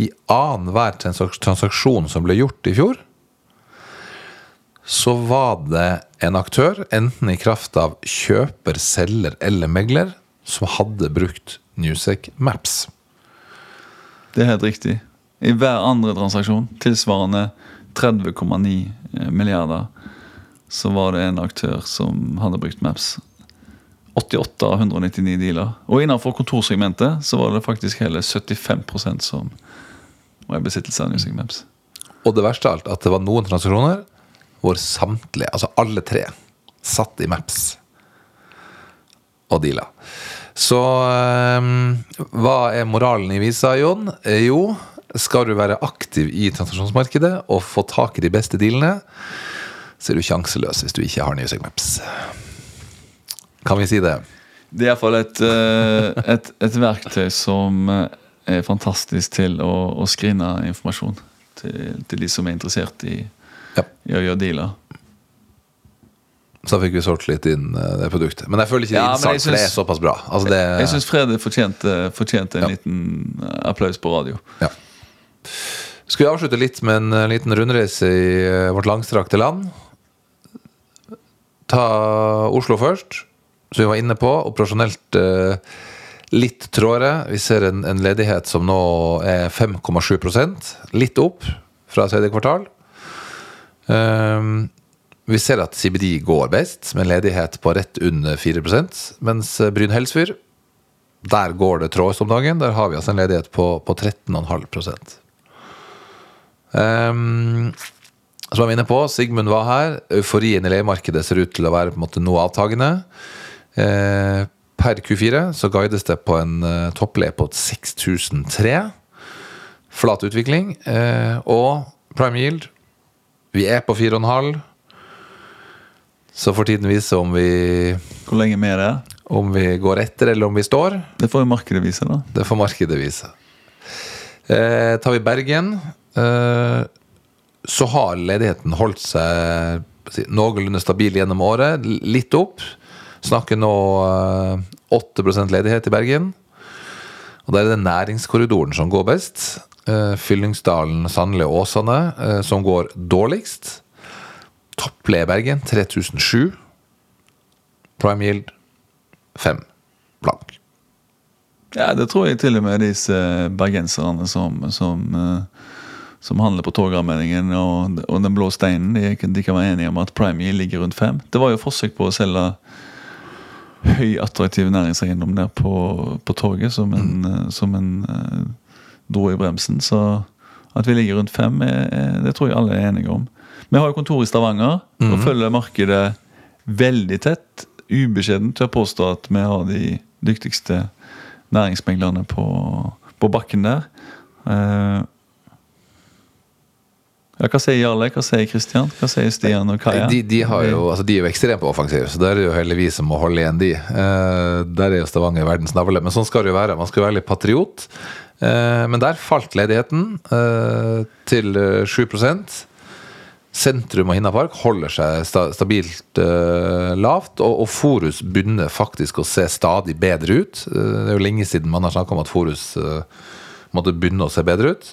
[SPEAKER 2] i annenhver transaksjon som ble gjort i fjor, så var det en aktør, enten i kraft av kjøper, selger eller megler, som hadde brukt Newsec Maps.
[SPEAKER 3] Det er helt riktig. I hver andre transaksjon, tilsvarende 30,9 milliarder, så var det en aktør som hadde brukt Maps. 88 av 199 dealer. Og innenfor kontorsegmentet så var det faktisk hele 75% som var i besittelse av Newsing Maps.
[SPEAKER 2] Og det verste av alt, at det var noen transaksjoner hvor samtlige, altså alle tre, satt i Maps og deala. Så ehm, hva er moralen i visa, Jon? Eh, Jo, skal du være aktiv i transaksjonsmarkedet og få tak i de beste dealene, så er du sjanseløs hvis du ikke har Newsing Maps. Kan vi si det?
[SPEAKER 3] Det er iallfall et, eh, et, et verktøy som eh, er fantastisk til å, å screene informasjon til, til de som er interessert i,
[SPEAKER 2] Ja.
[SPEAKER 3] i å gjøre dealer.
[SPEAKER 2] Så da fikk vi solgt litt inn eh, det produktet. Men jeg føler ikke det
[SPEAKER 3] Ja, jeg
[SPEAKER 2] innsalg, for det er såpass bra. Altså det,
[SPEAKER 3] Jeg syns Frede fortjente, fortjente en
[SPEAKER 2] Ja.
[SPEAKER 3] liten applaus på radio.
[SPEAKER 2] Ja. Skal vi avslutte litt med en liten rundreise i vårt langstrakte land? Ta Oslo først, som vi var inne på. Operasjonelt eh, litt trådere. Vi ser en, en ledighet som nå er 5,7% Litt opp fra tredje kvartal. Um, vi ser at CBD går best, med ledighet på rett under 4 mens eh, Bryn-Helsfyr der går det trådest om dagen. Der har vi altså en ledighet på, på 13,5 um, Som jeg var inne på, Sigmund var her. Euforien i leiemarkedet ser ut til å være på en måte noe avtagende. Eh, per Q4 så guides det på en uh, på 6003. Flat utvikling. Eh, og prime yield Vi er på 4,5. Så får tiden vise om vi,
[SPEAKER 3] Hvor lenge er det?
[SPEAKER 2] om vi går etter eller om vi står.
[SPEAKER 3] Det får jo markedet vise, da.
[SPEAKER 2] Det får markedet vise. Eh, tar vi Bergen, eh, så har ledigheten holdt seg noenlunde stabil gjennom året. Litt opp. Snakker nå eh, 8% ledighet i Bergen. Og der er det næringskorridoren som går best. Eh, Fyllingsdalen, Sandli og Åsane eh, som går dårligst. Topple Bergen 3007. Prime yield 5 blank.
[SPEAKER 3] Ja, det tror jeg til og med disse bergenserne som, som, eh, som handler på Torgallmenningen og, og Den blå steinen, de, de kan være enige om at Prime Yield ligger rundt fem. Det var jo forsøk på å selge høyattraktiv næringseiendom der på, på torget som en, mm. som en uh, dro i bremsen. Så at vi ligger rundt fem, er, er, det tror jeg alle er enige om. Vi har jo kontor i Stavanger og følger markedet veldig tett. Ubeskjedent til å påstå at vi har de dyktigste næringsmeglerne på, på bakken der. Eh, ja, hva sier Jarle? Hva sier Kristian? Hva sier Stian og Kaja?
[SPEAKER 2] De, de, jo, altså de er jo ekstremt offensive, offensiv, så der er det jo heller vi som må holde igjen de. Eh, der er jo Stavanger verdens navle, men sånn skal det jo være. Man skal jo være litt patriot. Eh, men der falt ledigheten eh, til eh, 7 Sentrum og Hinnapark holder seg sta stabilt uh, lavt, og, og Forus begynner faktisk å se stadig bedre ut. Uh, det er jo lenge siden man har snakka om at Forus uh, måtte begynne å se bedre ut.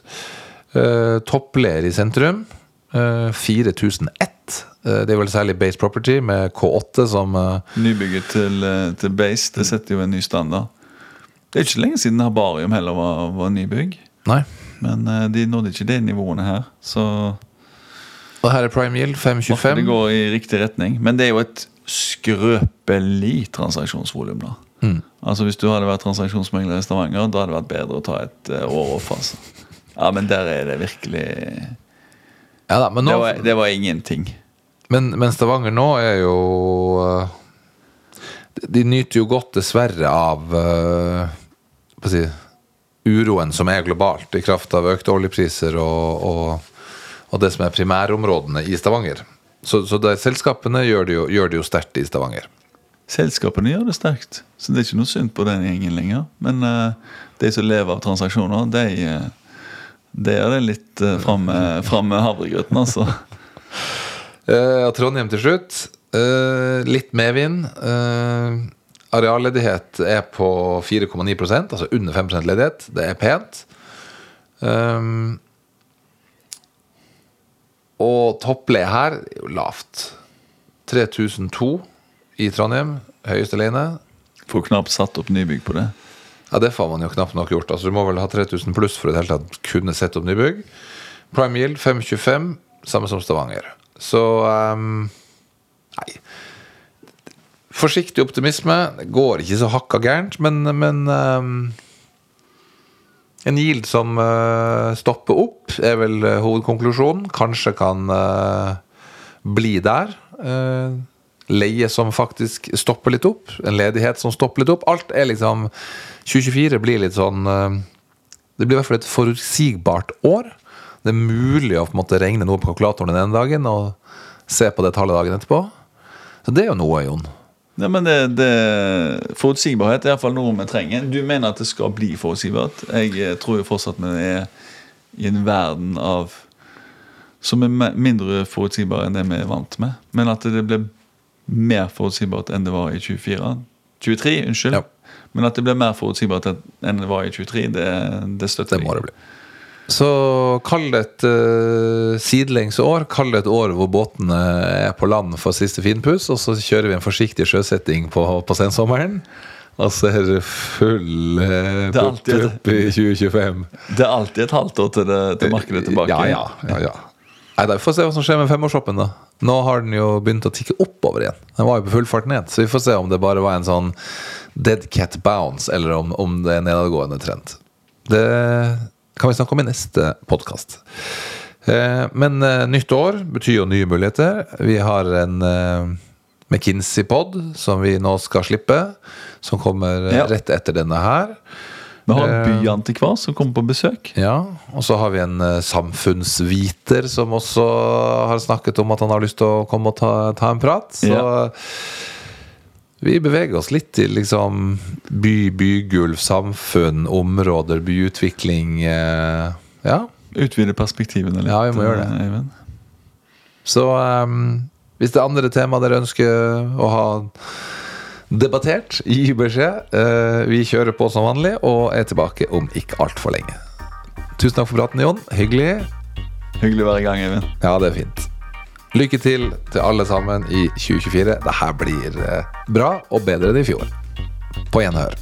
[SPEAKER 2] Uh, Toppler i sentrum. Uh, 4001. Uh, det er vel særlig Base Property med K8 som
[SPEAKER 3] Nybygget til, til, Base det setter jo en ny standard. Det er ikke lenge siden Herbarium heller var, var nybygg.
[SPEAKER 2] Nei.
[SPEAKER 3] Men de nådde ikke de nivåene her, så
[SPEAKER 2] Og her er Prime Yield 525.
[SPEAKER 3] Det går i riktig retning. Men det er jo et skrøpelig transaksjonsvolum, da. Mm. Altså Hvis du hadde vært transaksjonsmegler i Stavanger, da hadde det vært bedre å ta et år off. altså ja, men der er det virkelig
[SPEAKER 2] ja, da, nå,
[SPEAKER 3] det, var, det, var, ingenting.
[SPEAKER 2] Men, men, Stavanger nå er jo uh, De nyter jo godt, dessverre, av uh, si, uroen som er globalt, i kraft av økte oljepriser og, og, og det som er primærområdene i Stavanger. Så, så det, selskapene gjør det, jo, gjør det jo sterkt i Stavanger.
[SPEAKER 3] Selskapene gjør det sterkt, så det er ikke noe synd på den gjengen lenger. Men uh, de som lever av transaksjoner, de det er det litt uh, fram med havregrøten, altså. [LAUGHS]
[SPEAKER 2] Uh, Trondheim til slutt. Uh, litt medvind. Uh, arealledighet er på 4,9% altså under 5% ledighet. Det er pent. Um, og toppleie her er jo lavt. 3002 i Trondheim. Høyeste leiene.
[SPEAKER 3] Får knapt satt opp nybygg på det.
[SPEAKER 2] Ja, Det får man jo knapt nok gjort. Altså Du må vel ha 3000 pluss for å hele tatt kunne sette opp nybygg. Prime Yield 525, samme som Stavanger. Så um, Nei. Forsiktig optimisme. Det går ikke så hakka gærent, men, men um, En yield som uh, stopper opp, er vel uh, hovedkonklusjonen. Kanskje kan uh, bli der. leie som faktisk stopper litt opp. En ledighet som stopper litt opp. Alt er liksom 2024 blir litt sånn eh, Det blir i hvert fall et forutsigbart år. Det er mulig å på en måte regne noe på kalkulatoren den ene dagen og se på det tallet dagen etterpå. Så det er jo noe, Jon.
[SPEAKER 3] Ja, men det, det, Forutsigbarhet er iallfall noe vi trenger. Du mener at det skal bli forutsigbart. Jeg eh, tror jo fortsatt vi er i en verden av som er mindre forutsigbar enn det vi er vant med. Men at det blir mer forutsigbart enn det var i 24. 23, unnskyld. Ja. Men at det blir mer forutsigbart enn det var i 23, det, det støtter
[SPEAKER 2] jeg. Det må det bli. Så kall det et uh, sidelengsår. Kall det et år hvor båtene er på land for siste finpuss, og så kjører vi en forsiktig sjøsetting på, på sensommeren. Og så er det full uh, pupp i 2025.
[SPEAKER 3] Det er alltid et halvt år til, det, til markedet tilbake.
[SPEAKER 2] Ja, ja, ja, ja. Nei, da, Vi får se hva som skjer med femårsshoppen. da Nå har den jo begynt å tikke oppover igjen. Den var jo på full fart ned. Så vi får se om det bare var en sånn dead cat bounce, eller om, om det er nedadgående trend. Det kan vi snakke om i neste podkast. Eh, men eh, nytt år betyr jo nye muligheter. Vi har en eh, McKinsey-pod som vi nå skal slippe. Som kommer rett etter denne her.
[SPEAKER 3] Vi har en eh, byantikvar som kommer på besøk.
[SPEAKER 2] Ja, Og så har vi en uh, samfunnsviter som også har snakket om at han har lyst til å komme og ta, ta en prat. Så ja. vi beveger oss litt til liksom by, bygulv, samfunn, områder, byutvikling. Uh, ja.
[SPEAKER 3] Utvide perspektivene litt.
[SPEAKER 2] Ja, vi må gjøre det. Even. Så um, hvis det er andre tema dere ønsker å ha debattert. Gi beskjed. Eh, vi kjører på som vanlig og er tilbake om ikke altfor lenge. Tusen takk for praten, Jon. Hyggelig.
[SPEAKER 3] Hyggelig å være i gang, Eivind.
[SPEAKER 2] Ja, det er fint. Lykke til til alle sammen i 2024. Dette blir eh, bra og bedre enn i fjor. På gjenhør.